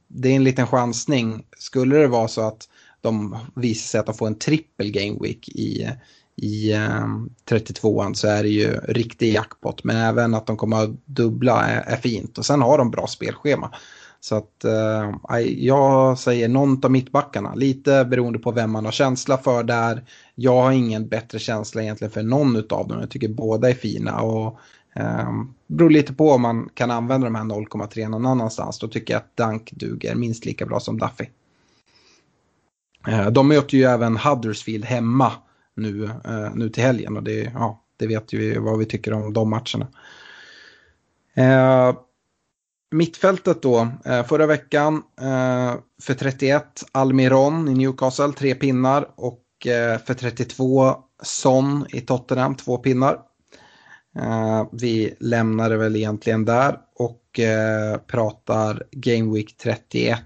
det är en liten chansning. Skulle det vara så att de visar sig att de får en trippel game week i, i eh, 32an så är det ju riktig jackpot. Men även att de kommer att dubbla är, är fint. Och sen har de bra spelschema. Så att eh, jag säger någon av mittbackarna. Lite beroende på vem man har känsla för där. Jag har ingen bättre känsla egentligen för någon av dem. Jag tycker båda är fina. Och eh, beror lite på om man kan använda de här 0,3 någon annanstans. Då tycker jag att Dank duger minst lika bra som Duffy. Eh, de möter ju även Huddersfield hemma nu, eh, nu till helgen och det, ja, det vet ju vad vi tycker om de matcherna. Eh, mittfältet då, eh, förra veckan eh, för 31 Almiron i Newcastle, tre pinnar och eh, för 32 Son i Tottenham, två pinnar. Eh, vi lämnar det väl egentligen där och eh, pratar Game Week 31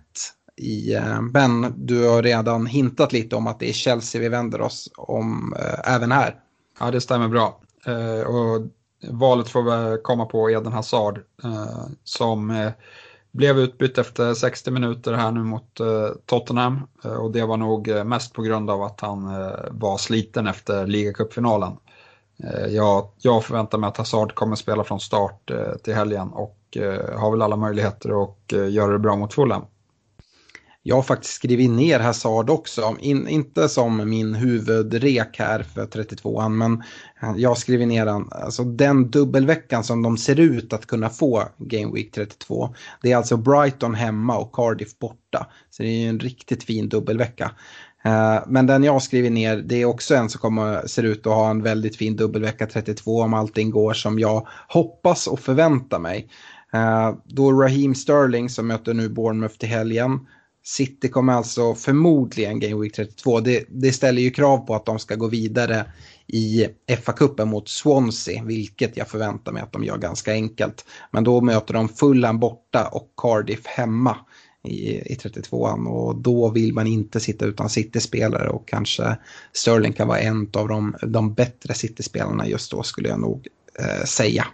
i, eh, Ben. men du har redan hintat lite om att det är Chelsea vi vänder oss om eh, även här. Ja, det stämmer bra. Eh, och valet får vi komma på Eden Hazard som blev utbytt efter 60 minuter här nu mot Tottenham och det var nog mest på grund av att han var sliten efter ligacupfinalen. Jag, jag förväntar mig att Hazard kommer spela från start till helgen och har väl alla möjligheter att göra det bra mot Fulham. Jag har faktiskt skrivit ner Hazard också, In, inte som min huvudrek här för 32an, men jag har skrivit ner den. Alltså den dubbelveckan som de ser ut att kunna få Game Week 32. Det är alltså Brighton hemma och Cardiff borta. Så det är ju en riktigt fin dubbelvecka. Eh, men den jag har skrivit ner, det är också en som kommer, ser ut att ha en väldigt fin dubbelvecka 32 om allting går som jag hoppas och förväntar mig. Eh, då Raheem Sterling som möter nu Bournemouth till helgen. City kommer alltså förmodligen Game Week 32. Det, det ställer ju krav på att de ska gå vidare i FA-cupen mot Swansea, vilket jag förväntar mig att de gör ganska enkelt. Men då möter de Fulham borta och Cardiff hemma i, i 32an och då vill man inte sitta utan City-spelare och kanske Sterling kan vara en av de, de bättre City-spelarna just då skulle jag nog eh, säga.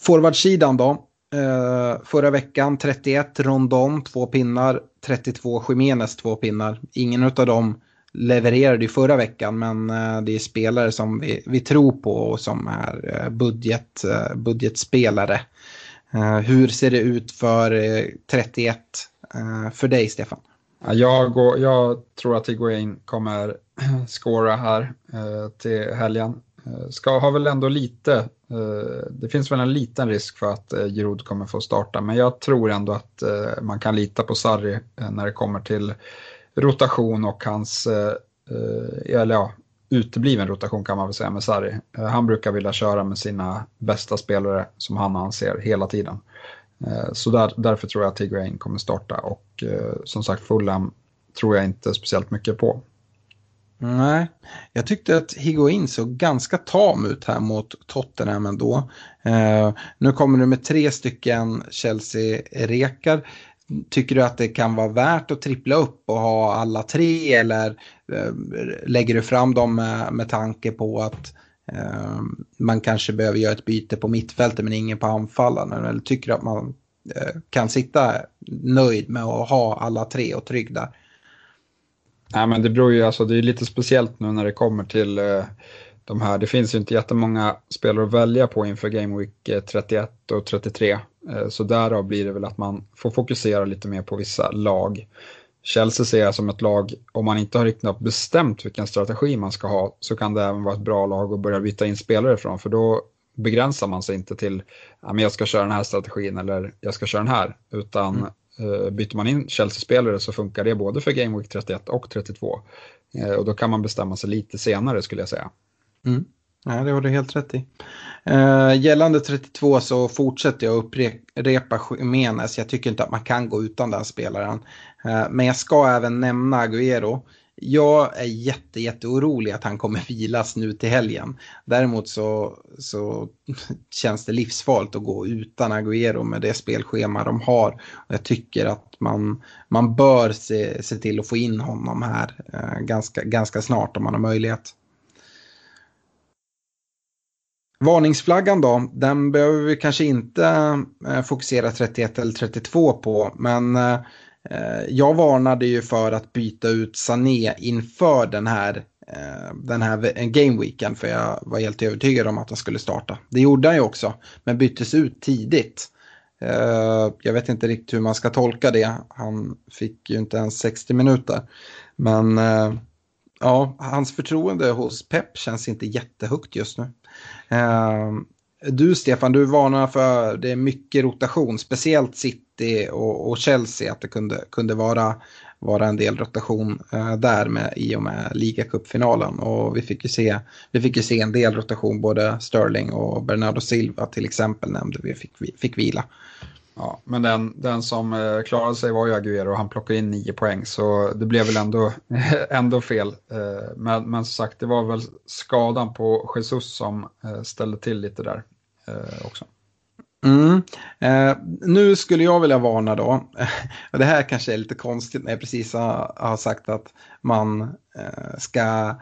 Forwardsidan då, Uh, förra veckan 31 Rondon, två pinnar, 32 Jiménez, två pinnar. Ingen av dem levererade ju förra veckan men uh, det är spelare som vi, vi, tror på och som är uh, budget, budgetspelare. hur ser det ut för 31 för dig Stefan? Jag, går, jag tror att Higuain kommer skåra här till helgen. Ska ha väl ändå lite Eh, det finns väl en liten risk för att eh, Giroud kommer få starta, men jag tror ändå att eh, man kan lita på Sarri när det kommer till rotation och hans, eller ja, utebliven rotation kan man väl säga med Sarri. Han brukar vilja köra med sina bästa spelare som han anser hela tiden. Så där, därför tror jag att Tigrain kommer starta och som sagt Fulham tror jag inte speciellt mycket på. Nej, jag tyckte att Higuain såg ganska tam ut här mot Tottenham ändå. Eh, nu kommer du med tre stycken Chelsea-rekar. Tycker du att det kan vara värt att trippla upp och ha alla tre eller eh, lägger du fram dem med, med tanke på att eh, man kanske behöver göra ett byte på mittfältet men ingen på anfallaren? Eller tycker du att man eh, kan sitta nöjd med att ha alla tre och trygg där? Nej, men det beror ju, alltså det är lite speciellt nu när det kommer till eh, de här. Det finns ju inte jättemånga spelare att välja på inför Game Week eh, 31 och 33. Eh, så därav blir det väl att man får fokusera lite mer på vissa lag. Chelsea ser jag som ett lag, om man inte har riktigt bestämt vilken strategi man ska ha, så kan det även vara ett bra lag att börja byta in spelare från, för då begränsar man sig inte till att jag ska köra den här strategin eller jag ska köra den här, utan mm. Eh, byter man in Chelsea-spelare så funkar det både för Game Week 31 och 32. Eh, och då kan man bestämma sig lite senare skulle jag säga. Mm. Ja, det har du helt rätt i. Uh, gällande 32 så fortsätter jag upprepa Jiménez. Jag tycker inte att man kan gå utan den spelaren. Uh, men jag ska även nämna Agüero jag är jätte-jätteorolig att han kommer vilas nu till helgen. Däremot så, så känns det livsfarligt att gå utan Agüero med det spelschema de har. Jag tycker att man, man bör se, se till att få in honom här eh, ganska, ganska snart om man har möjlighet. Varningsflaggan då, den behöver vi kanske inte eh, fokusera 31 eller 32 på, men Eh, Eh, jag varnade ju för att byta ut Sané inför den här, eh, den här gameweeken för jag var helt övertygad om att han skulle starta. Det gjorde han ju också, men byttes ut tidigt. Eh, jag vet inte riktigt hur man ska tolka det. Han fick ju inte ens 60 minuter. Men ja, hans förtroende hos Pep känns inte jättehögt just nu. Du Stefan, du varnar för det är mycket rotation, speciellt City och, och Chelsea, att det kunde, kunde vara, vara en del rotation eh, där med, i och med ligacupfinalen. Och vi fick, ju se, vi fick ju se en del rotation, både Sterling och Bernardo Silva till exempel nämnde vi fick, fick vila. Ja, men den, den som eh, klarade sig var ju Aguero och han plockade in nio poäng så det blev väl ändå, ändå fel. Eh, men, men som sagt, det var väl skadan på Jesus som eh, ställde till lite där eh, också. Mm. Eh, nu skulle jag vilja varna då, det här kanske är lite konstigt när jag precis har, har sagt att man eh, ska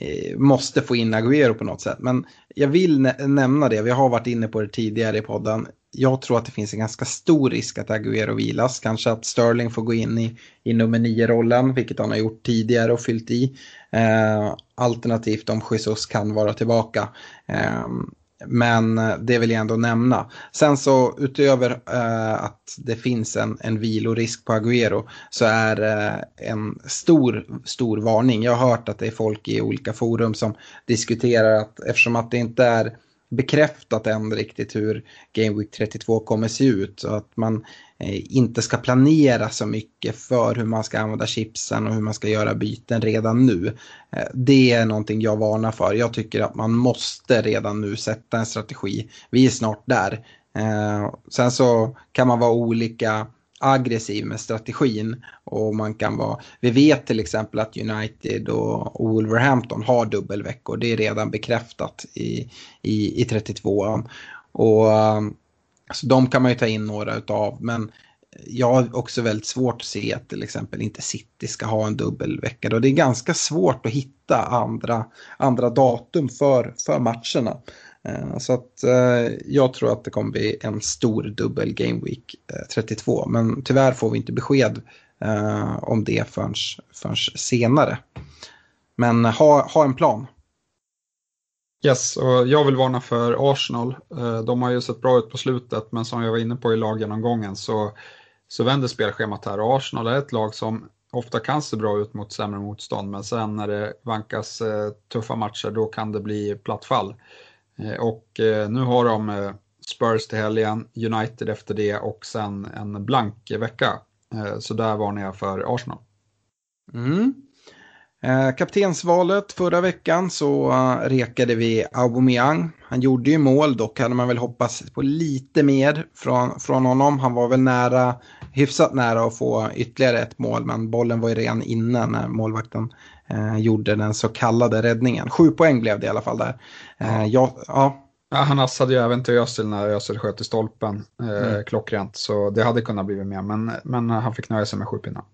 eh, måste få in Agüero på något sätt. Men jag vill nä nämna det, vi har varit inne på det tidigare i podden. Jag tror att det finns en ganska stor risk att Agüero vilas. Kanske att Sterling får gå in i, i nummer nio-rollen, vilket han har gjort tidigare och fyllt i. Eh, alternativt om Jesus kan vara tillbaka. Ehm, men eh, det vill jag ändå nämna. Sen så utöver eh, att det finns en, en vilorisk på Agüero så är eh, en stor, stor varning. Jag har hört att det är folk i olika forum som diskuterar att eftersom att det inte är bekräftat än riktigt hur Game Week 32 kommer se ut. Så att man Eh, inte ska planera så mycket för hur man ska använda chipsen och hur man ska göra byten redan nu. Eh, det är någonting jag varnar för. Jag tycker att man måste redan nu sätta en strategi. Vi är snart där. Eh, sen så kan man vara olika aggressiv med strategin. Och man kan vara, vi vet till exempel att United och Wolverhampton har dubbelveckor. Det är redan bekräftat i, i, i 32an. Och ehm, så de kan man ju ta in några utav. Men jag har också väldigt svårt att se att till exempel inte City ska ha en dubbelvecka. Då. det är ganska svårt att hitta andra, andra datum för, för matcherna. Eh, så att eh, jag tror att det kommer bli en stor dubbel Game Week eh, 32. Men tyvärr får vi inte besked om det förrän, förrän senare. Men ha, ha en plan. Yes, och jag vill varna för Arsenal. Eh, de har ju sett bra ut på slutet, men som jag var inne på i laggenomgången så, så vänder spelschemat här. Arsenal är ett lag som ofta kan se bra ut mot sämre motstånd, men sen när det vankas eh, tuffa matcher då kan det bli platt fall. Eh, och nu har de Spurs till helgen, United efter det och sen en blank vecka. Så där varnar jag för Arsenal. Mm kaptensvalet förra veckan så rekade vi Aubameyang. Han gjorde ju mål, dock hade man väl hoppats på lite mer från, från honom. Han var väl nära, hyfsat nära att få ytterligare ett mål, men bollen var ju redan inne när målvakten eh, gjorde den så kallade räddningen. Sju poäng blev det i alla fall där. Eh, ja. ja. Ja, han assade ju även till Özil när Özil sköt i stolpen eh, mm. klockrent. Så det hade kunnat bli mer, men, men han fick nöja sig med sju pinnar.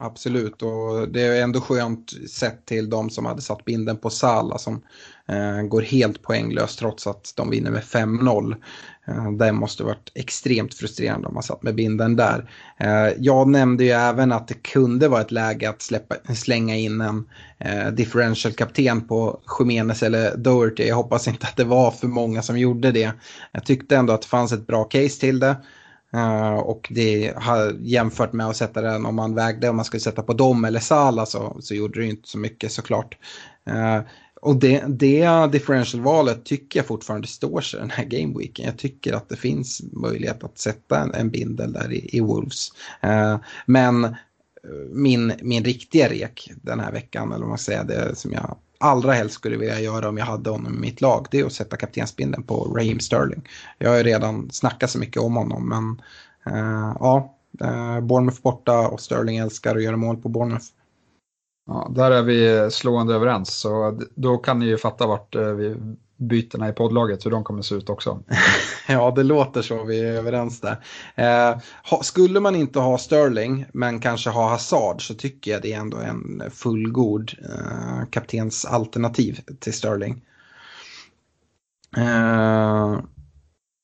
Absolut, och det är ändå skönt sett till de som hade satt binden på Sala som eh, går helt poänglöst trots att de vinner med 5-0. Eh, det måste varit extremt frustrerande om man satt med binden där. Eh, jag nämnde ju även att det kunde vara ett läge att släppa, slänga in en eh, differential-kapten på Khemenes eller Doherty. Jag hoppas inte att det var för många som gjorde det. Jag tyckte ändå att det fanns ett bra case till det. Uh, och det har jämfört med att sätta den om man vägde om man skulle sätta på dem eller Sala så, så gjorde det inte så mycket såklart. Uh, och det, det differential-valet tycker jag fortfarande står sig den här gameweeken. Jag tycker att det finns möjlighet att sätta en, en bindel där i, i Wolves. Uh, men min, min riktiga rek den här veckan, eller vad man säger, det som jag allra helst skulle vilja göra om jag hade honom i mitt lag, det är att sätta kaptensbindeln på Raheem Sterling. Jag har ju redan snackat så mycket om honom, men eh, ja, eh, Bournemouth borta och Sterling älskar att göra mål på Bournemouth. Ja, där är vi slående överens, så då kan ni ju fatta vart eh, vi bytena i poddlaget, hur de kommer se ut också. ja, det låter så, vi är överens där. Eh, skulle man inte ha Sterling, men kanske ha Hazard, så tycker jag det är ändå en fullgod eh, kaptensalternativ till Sterling. Eh,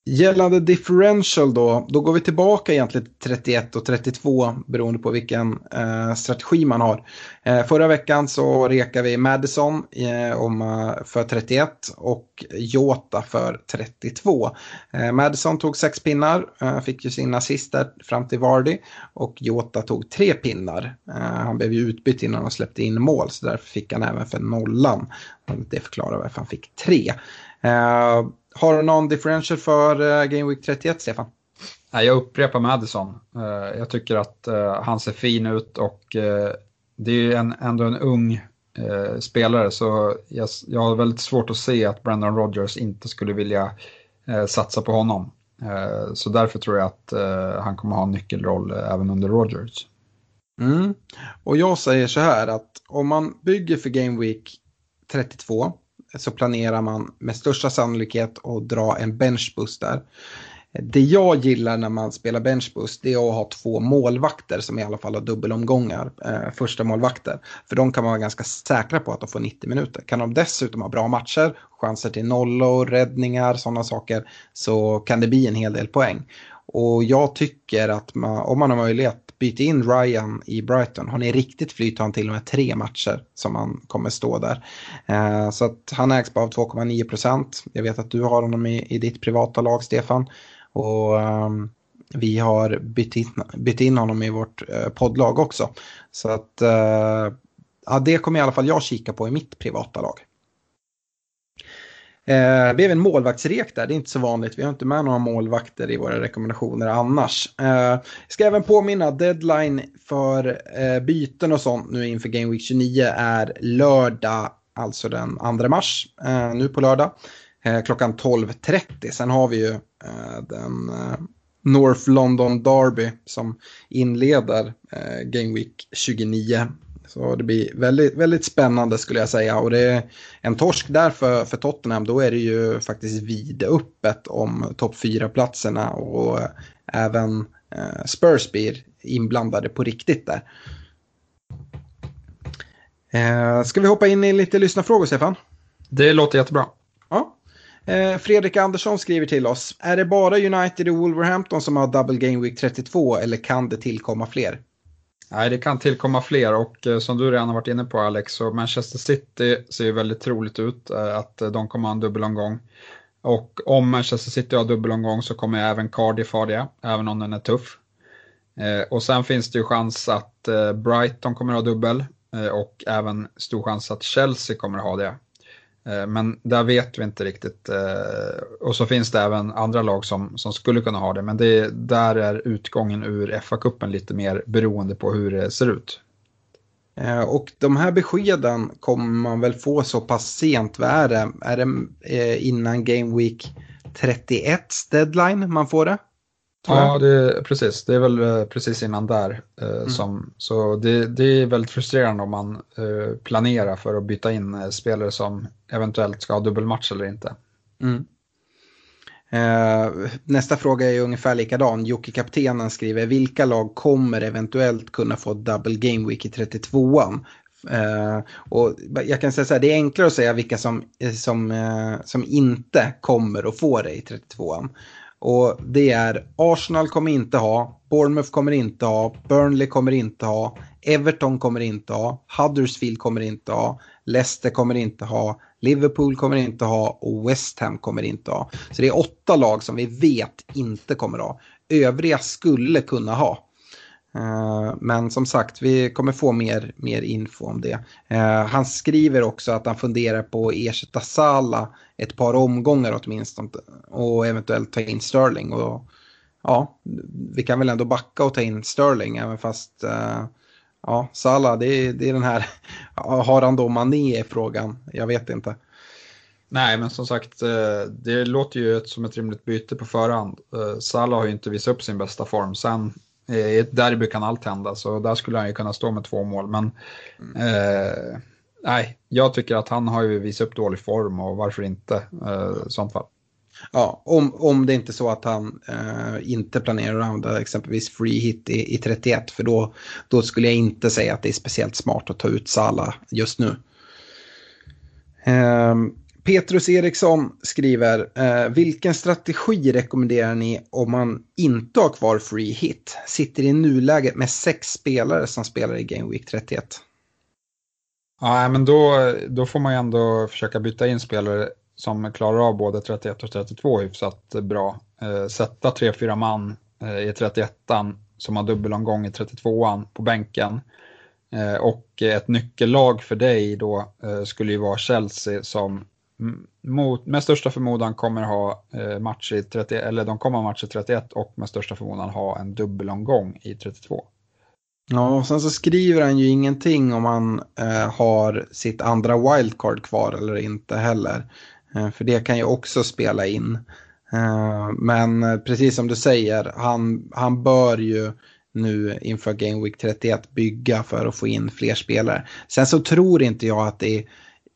Gällande differential då, då går vi tillbaka egentligen till 31 och 32 beroende på vilken eh, strategi man har. Eh, förra veckan så rekade vi Madison eh, om, eh, för 31 och Jota för 32. Eh, Madison tog sex pinnar, eh, fick ju sin assist där fram till Vardy och Jota tog tre pinnar. Eh, han blev ju utbytt innan han släppte in mål så därför fick han även för nollan. Det förklarar varför han fick tre. Eh, har du någon differential för uh, Game Week 31, Stefan? Nej, jag upprepar Madison. Uh, jag tycker att uh, han ser fin ut och det är ju en, ändå en ung spelare så jag, jag har väldigt svårt att se att Brandon Rogers inte skulle vilja satsa på honom. så därför tror jag att han kommer ha en nyckelroll även under Rogers. Mm. Och jag säger så här att om man bygger för Game Week 32 så planerar man med största sannolikhet att dra en benchbus där. Det jag gillar när man spelar benchbus det är att ha två målvakter som i alla fall har dubbelomgångar, eh, första målvakter. För de kan man vara ganska säkra på att de får 90 minuter. Kan de dessutom ha bra matcher, chanser till nollor, räddningar, sådana saker, så kan det bli en hel del poäng. Och jag tycker att man, om man har möjlighet, byta in Ryan i Brighton. Har ni riktigt flyt har han till och med tre matcher som han kommer stå där. Eh, så att han ägs bara av 2,9 procent. Jag vet att du har honom i, i ditt privata lag, Stefan. Och ehm, vi har bytt in, bytt in honom i vårt eh, poddlag också. Så att eh, ja, det kommer i alla fall jag kika på i mitt privata lag. Eh, det blev en målvaktsrek där, det är inte så vanligt. Vi har inte med några målvakter i våra rekommendationer annars. Eh, ska även påminna, deadline för eh, byten och sånt nu inför Game Week 29 är lördag, alltså den 2 mars, eh, nu på lördag. Eh, klockan 12.30. Sen har vi ju eh, den eh, North London Derby som inleder eh, Game Week 29. Så det blir väldigt, väldigt spännande skulle jag säga. Och det är en torsk där för, för Tottenham, då är det ju faktiskt vidöppet om topp 4-platserna och även eh, Spurs blir inblandade på riktigt där. Eh, ska vi hoppa in i lite lyssnarfrågor, Stefan? Det låter jättebra. Ja. Eh, Fredrik Andersson skriver till oss. Är det bara United och Wolverhampton som har double game week 32 eller kan det tillkomma fler? Nej, det kan tillkomma fler och eh, som du redan har varit inne på Alex, så Manchester City ser ju väldigt troligt ut eh, att de kommer ha en dubbelomgång. Och om Manchester City har dubbelomgång så kommer även Cardiff ha det, även om den är tuff. Eh, och sen finns det ju chans att eh, Brighton kommer ha dubbel eh, och även stor chans att Chelsea kommer ha det. Eh, men där vet vi inte riktigt. Eh, och så finns det även andra lag som, som skulle kunna ha det. Men det, där är utgången ur FA-cupen lite mer beroende på hur det ser ut. Eh, och de här beskeden kommer man väl få så pass sent. Vad är det? Är det innan Game Week 31 deadline man får det? Ja, det, precis. Det är väl eh, precis innan där. Eh, mm. som, så det, det, är väldigt frustrerande om man eh, planerar för att byta in eh, spelare som eventuellt ska ha dubbelmatch eller inte. Mm. Eh, nästa fråga är ungefär likadan. Jocke Kaptenen skriver vilka lag kommer eventuellt kunna få double game week i 32an? Uh, och jag kan säga så här, det är enklare att säga vilka som, som, uh, som inte kommer att få det i 32an. Och det är Arsenal kommer inte ha, Bournemouth kommer inte ha, Burnley kommer inte ha, Everton kommer inte ha, Huddersfield kommer inte ha, Leicester kommer inte ha, Liverpool kommer inte ha och West Ham kommer inte ha. Så det är åtta lag som vi vet inte kommer ha. Övriga skulle kunna ha. Eh, men som sagt, vi kommer få mer, mer info om det. Eh, han skriver också att han funderar på att ersätta Sala ett par omgångar åtminstone och eventuellt ta in Sterling. Och, ja, vi kan väl ändå backa och ta in Sterling även fast eh, ja, Sala, det är, det är den här, har han då Mané i frågan? Jag vet inte. Nej, men som sagt, det låter ju som ett rimligt byte på förhand. Salah har ju inte visat upp sin bästa form. Sen i ett derby kan allt hända, så där skulle han ju kunna stå med två mål. Men mm. eh, nej, jag tycker att han har ju visat upp dålig form och varför inte eh, sånt fall. Ja, om, om det inte är så att han eh, inte planerar att använda exempelvis free hit i, i 31, för då, då skulle jag inte säga att det är speciellt smart att ta ut Sala just nu. Um, Petrus Eriksson skriver, eh, vilken strategi rekommenderar ni om man inte har kvar free hit? Sitter i nuläget med sex spelare som spelar i Game Week 31. Ja, men då, då får man ju ändå försöka byta in spelare som klarar av både 31 och 32 hyfsat eh, bra. Eh, sätta 3-4 man eh, i 31an som har dubbelomgång i 32an på bänken. Eh, och ett nyckellag för dig då eh, skulle ju vara Chelsea som mot, med största förmodan kommer ha eh, match i 30, eller de kommer ha match i 31 och med största förmodan ha en dubbelomgång i 32. Ja, och sen så skriver han ju ingenting om han eh, har sitt andra wildcard kvar eller inte heller. Eh, för det kan ju också spela in. Eh, men eh, precis som du säger, han, han bör ju nu inför Game Week 31 bygga för att få in fler spelare. Sen så tror inte jag att det är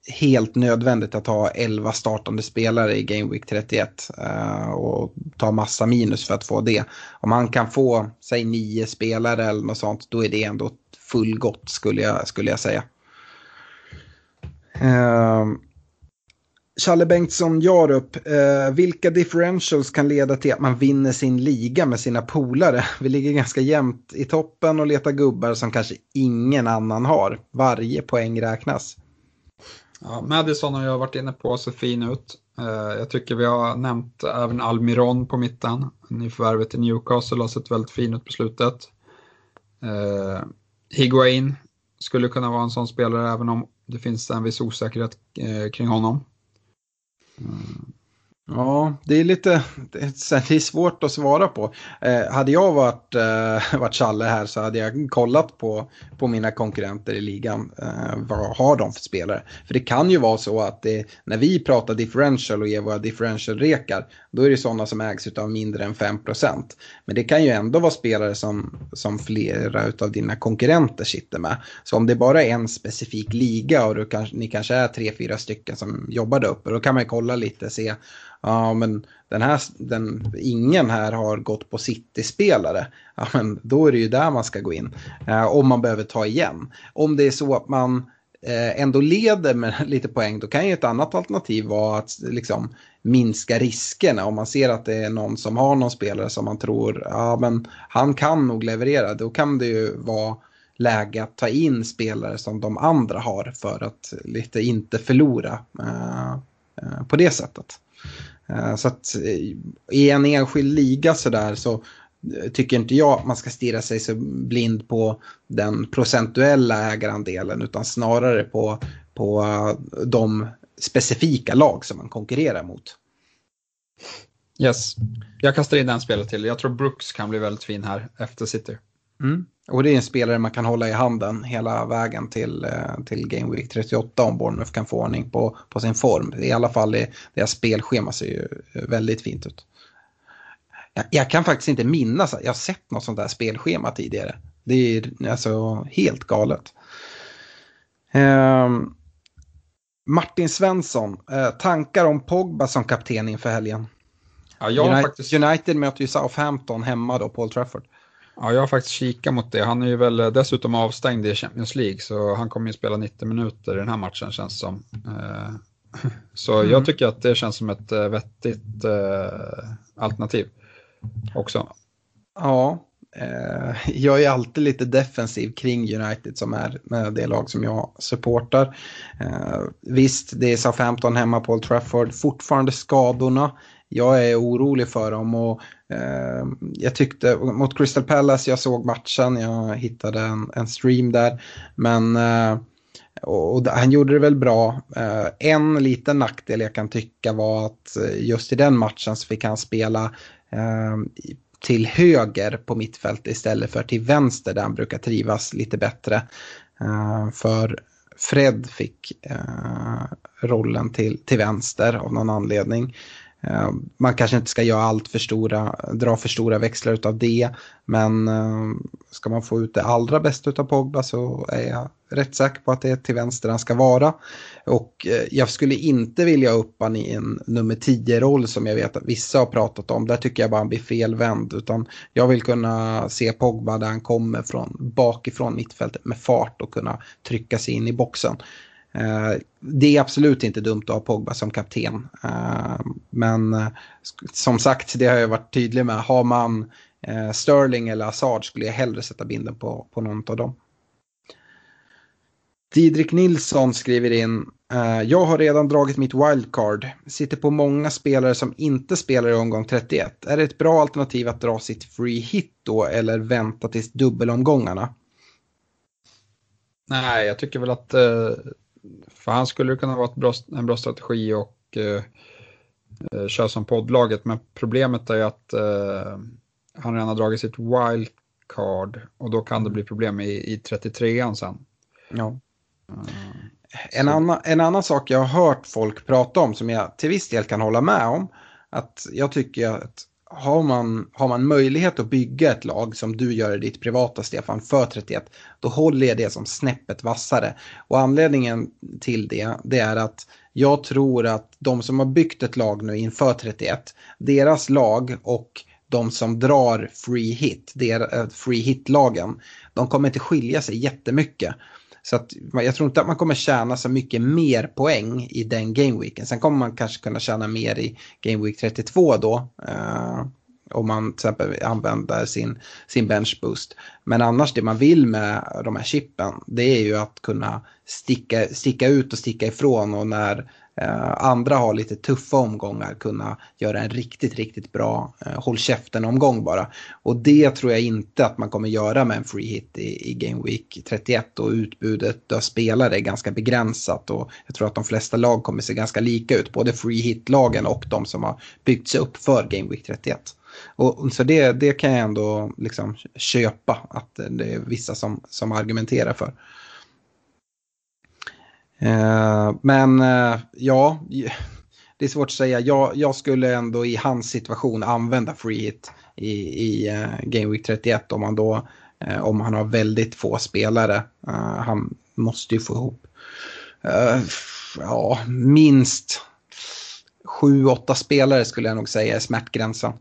helt nödvändigt att ha 11 startande spelare i Game Week 31 eh, och ta massa minus för att få det. Om han kan få, säg nio spelare eller något sånt, då är det ändå fullgott skulle jag, skulle jag säga. Ehm, Challe Bengtsson Jarup, eh, vilka differentials kan leda till att man vinner sin liga med sina polare? Vi ligger ganska jämnt i toppen och letar gubbar som kanske ingen annan har. Varje poäng räknas. Ja, Madison har jag varit inne på, ser fin ut. Eh, jag tycker vi har nämnt även Almiron på mitten. Nyförvärvet i Newcastle har sett väldigt fin ut på slutet. Eh, Higuain skulle kunna vara en sån spelare även om det finns en viss osäkerhet eh, kring honom. Mm. Ja, det är lite det är svårt att svara på. Eh, hade jag varit, eh, varit Challe här så hade jag kollat på, på mina konkurrenter i ligan. Eh, vad har de för spelare? För det kan ju vara så att det, när vi pratar differential och ger våra differential-rekar, då är det sådana som ägs av mindre än 5%. Men det kan ju ändå vara spelare som, som flera av dina konkurrenter sitter med. Så om det bara är en specifik liga och du ni kanske är tre, fyra stycken som jobbar där uppe, då kan man kolla lite, se ja men den här, den, ingen här har gått på City-spelare. Ja men då är det ju där man ska gå in. Eh, om man behöver ta igen. Om det är så att man eh, ändå leder med lite poäng då kan ju ett annat alternativ vara att liksom minska riskerna. Om man ser att det är någon som har någon spelare som man tror, ja men han kan nog leverera. Då kan det ju vara läge att ta in spelare som de andra har för att lite inte förlora eh, eh på det sättet. Eh, så att eh, i en enskild liga sådär så eh, tycker inte jag att man ska stirra sig så blind på den procentuella ägarandelen utan snarare på, på de specifika lag som man konkurrerar mot. Yes, jag kastar in en spelare till. Jag tror Brooks kan bli väldigt fin här efter City. Mm. Och det är en spelare man kan hålla i handen hela vägen till, eh, till Game Week 38 om Bournemouth kan få ordning på, på sin form. I alla fall det, deras spelschema ser ju väldigt fint ut. Jag, jag, kan faktiskt inte minnas att jag sett något sånt där spelschema tidigare. Det är alltså helt galet. Um, Martin Svensson, eh, tankar om Pogba som kapten inför helgen? Ja, United, faktiskt... United möter ju Southampton hemma då, Paul Trafford. Ja, jag har faktiskt kikat mot det. Han är ju väl dessutom avstängd i Champions League så han kommer ju spela 90 minuter i den här matchen känns det som. Eh, så mm. jag tycker att det känns som ett eh, vettigt eh, alternativ också. Ja, jag är alltid lite defensiv kring United som är det lag som jag supportar. Visst, det är Southampton hemma på Old Trafford, fortfarande skadorna jag är orolig för dem. Och, eh, jag tyckte mot Crystal Palace, jag såg matchen, jag hittade en, en stream där. Men eh, och, och han gjorde det väl bra. Eh, en liten nackdel jag kan tycka var att eh, just i den matchen så fick han spela eh, till höger på mittfält istället för till vänster där han brukar trivas lite bättre. Eh, för Fred fick eh, rollen till, till vänster av någon anledning. Eh, man kanske inte ska göra allt för stora, dra för stora växlar av det. Men eh, ska man få ut det allra bästa av Pogba så är jag rätt säker på att det är till vänster han ska vara. Och eh, jag skulle inte vilja upp han i en nummer 10-roll som jag vet att vissa har pratat om. Där tycker jag bara han blir felvänd. Utan jag vill kunna se Pogba där han kommer från bakifrån mittfältet med fart och kunna trycka sig in i boxen. Eh, det är absolut inte dumt att ha Pogba som kapten. Eh, men eh, som sagt, det har jag varit tydlig med. Har man Sterling eller Assad skulle jag hellre sätta binden på, på någon av dem. Didrik Nilsson skriver in. Jag har redan dragit mitt wildcard. Sitter på många spelare som inte spelar i omgång 31. Är det ett bra alternativ att dra sitt free hit då eller vänta tills dubbelomgångarna? Nej, jag tycker väl att för han skulle kunna vara bra, en bra strategi och eh, eh, köra som poddlaget. Men problemet är ju att eh, han redan har dragit sitt wildcard och då kan det bli problem i, i 33an sen. Ja. Uh, en, annan, en annan sak jag har hört folk prata om som jag till viss del kan hålla med om. Att jag tycker att har man, har man möjlighet att bygga ett lag som du gör i ditt privata Stefan för 31, då håller jag det som snäppet vassare. Och anledningen till det, det är att jag tror att de som har byggt ett lag nu inför 31, deras lag och de som drar free hit, eh, free hit-lagen, de kommer inte skilja sig jättemycket. Så att, jag tror inte att man kommer tjäna så mycket mer poäng i den gameweeken. Sen kommer man kanske kunna tjäna mer i gameweek 32 då. Eh, om man till exempel använder sin, sin bench boost. Men annars det man vill med de här chippen det är ju att kunna sticka, sticka ut och sticka ifrån och när Eh, andra har lite tuffa omgångar kunna göra en riktigt, riktigt bra eh, håll käften-omgång bara. Och det tror jag inte att man kommer göra med en free hit i, i Game Week 31 och utbudet av spelare är ganska begränsat och jag tror att de flesta lag kommer se ganska lika ut, både free hit-lagen och de som har byggts upp för Game Week 31. Och, så det, det kan jag ändå liksom köpa att det är vissa som, som argumenterar för. Eh, men eh, ja, det är svårt att säga. Jag, jag, skulle ändå i hans situation använda free hit i, i eh, Game Week 31 om han då eh, om han har väldigt få spelare. Eh, han måste ju få ihop eh, ja, minst sju, åtta spelare skulle jag nog säga är smärtgränsen.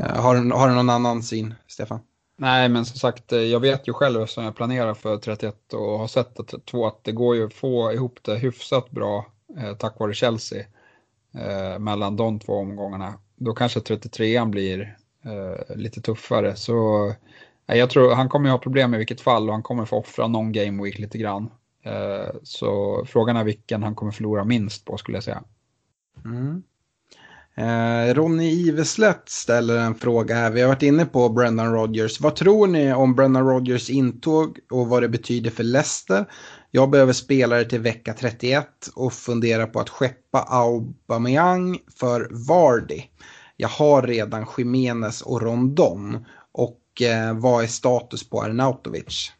har, har du någon annan syn, Stefan? Nej, men som sagt, eh, jag vet ju själv eftersom jag planerar för 31 och har sett att två, att det går ju att få ihop det hyfsat bra eh, tack vare Chelsea eh, mellan de två omgångarna. Då kanske 33an blir eh, lite tuffare. Så eh, jag tror han kommer ju ha problem i vilket fall och han kommer få offra någon game week lite grann. Eh, så frågan är vilken han kommer förlora minst på skulle jag säga. Mm. Eh, Ronny Iveslätt ställer en fråga här. Vi har varit inne på Brendan Rodgers. Vad tror ni om Brendan Rodgers intåg och vad det betyder för Leicester? Jag behöver spelare till vecka 31 och funderar på att skeppa Aubameyang för Vardy. Jag har redan Jimenez och Rondon. Och eh, vad är status på Arnautovic?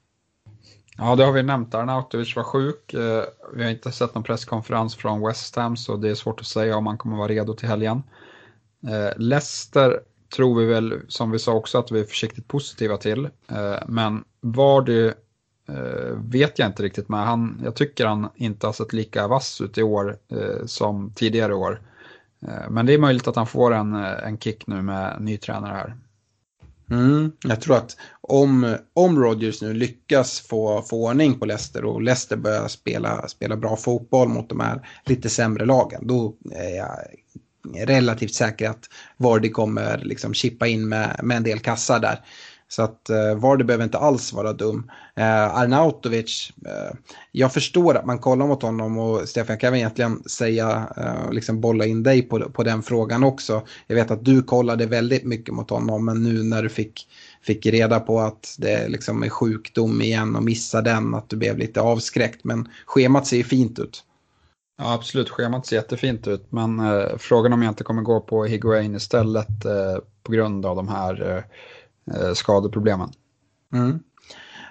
Ja, det har vi nämnt. Arnautovic var sjuk. Eh, vi har inte sett någon presskonferens från West Ham så det är svårt att säga om han kommer vara redo till helgen. Eh, Leicester tror vi väl, som vi sa också, att vi är försiktigt positiva till. Eh, men var det vet jag inte riktigt med. Han, jag tycker han inte har sett lika vass ut i år som tidigare år. Men det är möjligt att han får en, en kick nu med ny tränare här. Mm, jag tror att om, om Rodgers nu lyckas få, få ordning på Leicester och Leicester börjar spela, spela bra fotboll mot de här lite sämre lagen, då är jag relativt säker att Vardy kommer liksom chippa in med, med en del kassar där. Så att eh, Vardy behöver inte alls vara dum. Eh, Arnautovic, eh, jag förstår att man kollar mot honom och Stefan jag kan egentligen säga, eh, liksom bolla in dig på, på den frågan också. Jag vet att du kollade väldigt mycket mot honom men nu när du fick, fick reda på att det liksom är sjukdom igen och missa den, att du blev lite avskräckt. Men schemat ser ju fint ut. Ja, absolut, schemat ser jättefint ut, men eh, frågan om jag inte kommer gå på Higuain istället eh, på grund av de här Eh, skadeproblemen. Mm.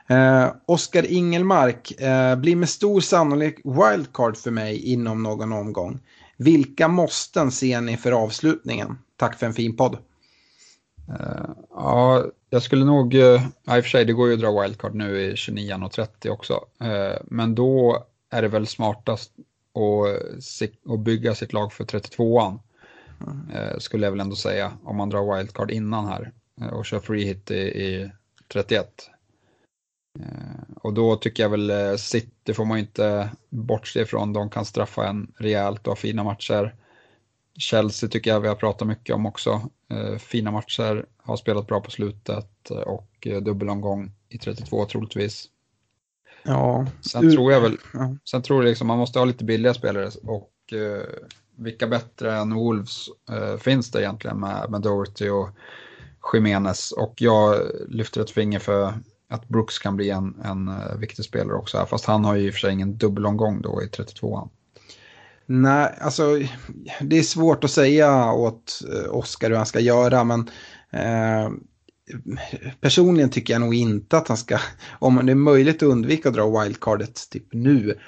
Eh, Oskar Ingelmark eh, blir med stor sannolik wildcard för mig inom någon omgång. Vilka måsten ser ni för avslutningen? Tack för en fin podd. Uh, ja, jag skulle nog, uh, i och för sig det går ju att dra wildcard nu i 29.30 också, uh, men då är det väl smartast att, att bygga sitt lag för 32an. Mm. skulle jag väl ändå säga, om man drar wildcard innan här. Eh, och kör free hit i, i 31. Eh, och då tycker jag väl eh, City får man inte bortse ifrån. De kan straffa en rejält och ha fina matcher. Chelsea tycker jag vi har pratat mycket om också. Fina matcher, har spelat bra på slutet och dubbelomgång i 32 troligtvis. Ja. Sen tror jag väl, sen tror jag liksom man måste ha lite billiga spelare och vilka bättre än Wolves finns det egentligen med, med Doherty och Jiménez och jag lyfter ett finger för att Brooks kan bli en, en eh, viktig spelare också här, fast han har ju i och för sig ingen dubbelomgång då i 32an. Nej, alltså det är svårt att säga åt eh, Oskar hur han ska göra, men eh, personligen tycker jag nog inte att han ska, om det är möjligt att undvika att dra wildcardet typ nu,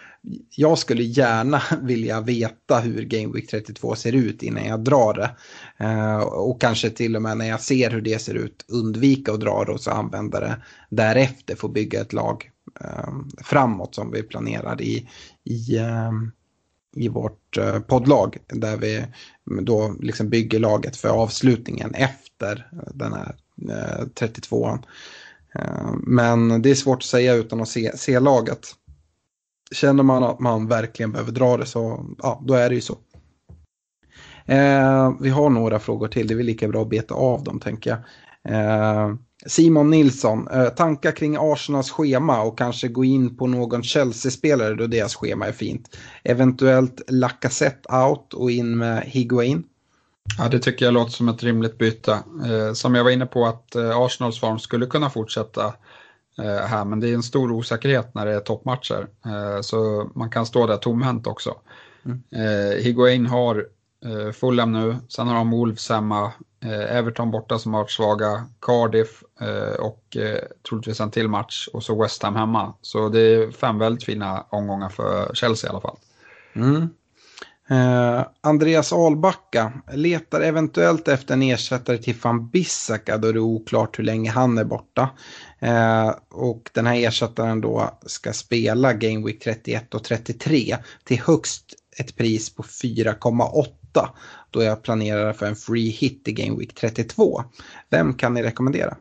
jag skulle gärna vilja veta hur Game Week 32 ser ut innan jag drar det. Eh, och kanske till och med när jag ser hur det ser ut undvika att dra det och så använda det därefter för att bygga ett lag ehm, framåt som vi planerar i, i, ehm, i vårt eh, poddlag. Där vi då liksom bygger laget för avslutningen efter den här eh, 32an. Ehm, men det är svårt att säga utan att se, se laget. Känner man att man verkligen behöver dra det så, ja, då är det ju så. Eh, vi har några frågor till, det är väl lika bra att beta av dem tänker jag. Eh, Simon Nilsson, eh, tankar kring Arsenals schema och kanske gå in på någon Chelsea-spelare då deras schema är fint. Eventuellt Lacazette out och in med Higuain. Ja, det tycker jag låter som ett rimligt byte. Eh, som jag var inne på att eh, Arsenals form skulle kunna fortsätta eh, här, men det är en stor osäkerhet när det är toppmatcher. Eh, så man kan stå där tomhänt också. Mm. Eh, Higuain har eh, Fulham nu, sen har de Wolves hemma, eh, Everton borta som har varit svaga, Cardiff och troligtvis en till match och så West Ham hemma. Så det är fem väldigt fina omgångar för Chelsea i alla fall. Mm. Eh, Andreas Albacka letar eventuellt efter en ersättare till van Bissaka då det är oklart hur länge han är borta. Eh, och den här ersättaren då ska spela Game Week 31 och 33 till högst ett pris på 4,8 då jag planerar för en free hit i Game Week 32. Vem kan ni rekommendera?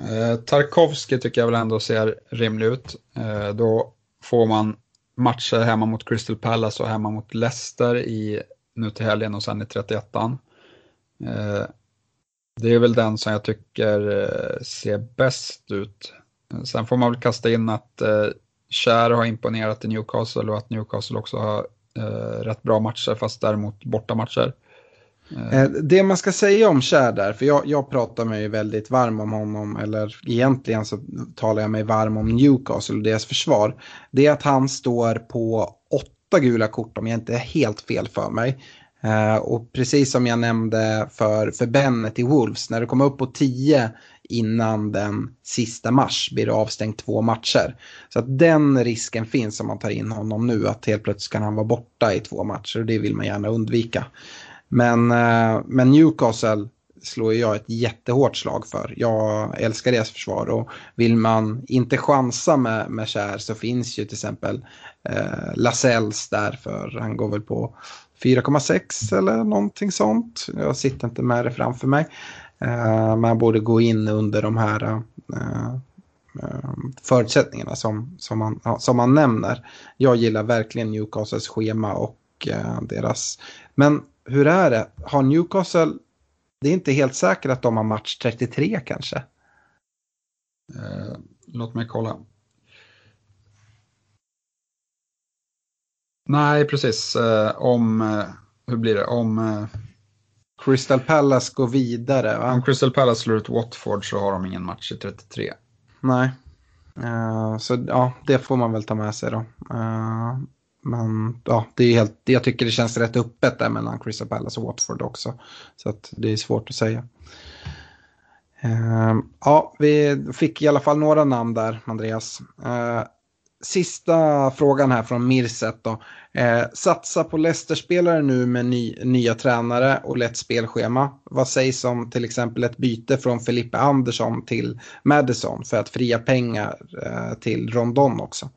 Eh, Tarkovski tycker jag väl ändå ser rimlig ut. Eh, då får man matcher hemma mot Crystal Palace och hemma mot Leicester i, nu till helgen och sen i 31an. Eh, det är väl den som jag tycker eh, ser bäst ut. Sen får man väl kasta in att eh, Kär har imponerat i Newcastle och att Newcastle också har eh, rätt bra matcher fast däremot bortamatcher. Eh, eh, det man ska säga om Kär där, för jag, jag pratar mig väldigt varm om honom, eller egentligen så talar jag mig varm om Newcastle och deras försvar. Det är att han står på åtta gula kort om jag inte är helt fel för mig. Eh, och precis som jag nämnde för, för Bennet i Wolves, när det kommer upp på tio innan den sista mars blir det avstängt två matcher. Så att den risken finns om man tar in honom nu, att helt plötsligt kan han vara borta i två matcher och det vill man gärna undvika. Men, eh, men Newcastle slår jag ett jättehårt slag för. Jag älskar deras försvar och vill man inte chansa med, med Kär så finns ju till exempel eh, Lasells där för han går väl på 4,6 eller någonting sånt. Jag sitter inte med det framför mig. Eh, man borde gå in under de här eh, eh, förutsättningarna som, som, man, som man nämner. Jag gillar verkligen Newcastles schema och eh, deras... Men hur är det? Har Newcastle, det är inte helt säkert att de har match 33 kanske? Eh, låt mig kolla. Nej, precis. Eh, om, eh, hur blir det? Om eh, Crystal Palace går vidare. Va? Om Crystal Palace slår ut Watford så har de ingen match i 33. Nej. Uh, så ja, det får man väl ta med sig då. Uh, men ja, det är helt, jag tycker det känns rätt öppet där mellan Crystal Palace och Watford också. Så att det är svårt att säga. Uh, ja, vi fick i alla fall några namn där, Andreas. Uh, sista frågan här från Mirset då. Uh, satsa på Leicester-spelare nu med ny, nya tränare och lätt spelschema. Vad sägs om till exempel ett byte från Felipe Andersson till Madison för att fria pengar uh, till Rondon också?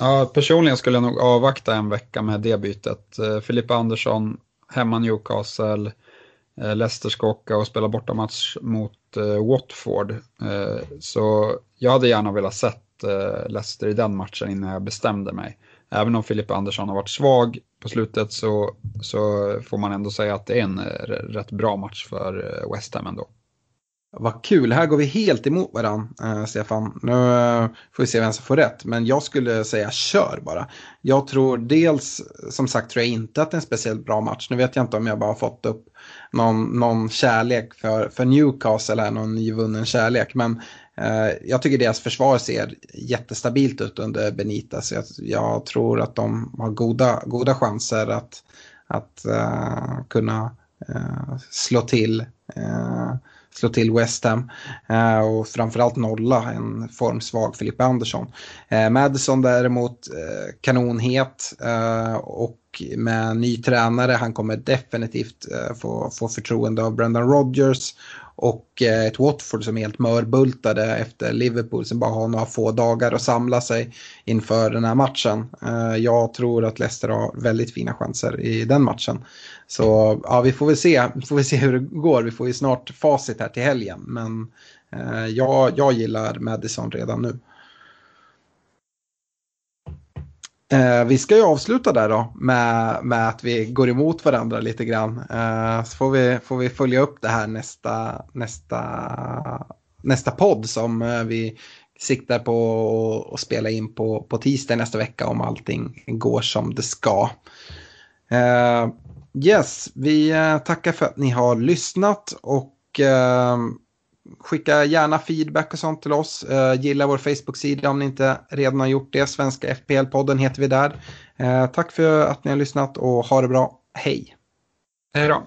Ja, personligen skulle jag nog avvakta en vecka med det bytet. Eh, Filippa Andersson, hemma Newcastle, eh, Leicester ska åka och spela bortamatch mot eh, Watford. Så jag hade gärna velat sett Leicester i den matchen innan jag bestämde mig. Även om Filippa Andersson har varit svag på slutet så, så får man ändå säga att det är en rätt bra match för West Ham ändå. Vad kul, här går vi helt emot varandra, eh, Stefan. Nu eh, får vi se vem som får rätt, men jag skulle säga kör bara. Jag tror dels, som sagt, tror jag inte att det är en speciellt bra match. Nu vet jag inte om jag bara har fått upp någon, någon kärlek för, för Newcastle, eller någon nyvunnen kärlek, men eh, jag tycker deras försvar ser jättestabilt ut under Benitez. Jag, jag tror att de har goda, goda chanser att, att eh, kunna slå till slå till West Ham. Eh, och framförallt nolla en formsvag Filippa Andersson. Eh, Madison däremot eh, kanonhet eh, och med ny tränare. Han kommer definitivt eh, få, få förtroende av Brendan Rodgers och eh, ett Watford som är helt mörbultade efter Liverpool som bara har några få dagar att samla sig inför den här matchen. Eh, jag tror att Leicester har väldigt fina chanser i den matchen. Så ja, vi får väl se, får vi se hur det går. Vi får ju snart facit här till helgen. Men eh, jag, jag gillar Madison redan nu. Eh, vi ska ju avsluta där då med, med att vi går emot varandra lite grann. Eh, så får vi, får vi följa upp det här nästa, nästa, nästa podd som eh, vi siktar på att spela in på, på tisdag nästa vecka om allting går som det ska. Eh, yes, vi eh, tackar för att ni har lyssnat och eh, skicka gärna feedback och sånt till oss. Eh, gilla vår Facebook-sida om ni inte redan har gjort det. Svenska FPL-podden heter vi där. Eh, tack för att ni har lyssnat och ha det bra. Hej! Hej då!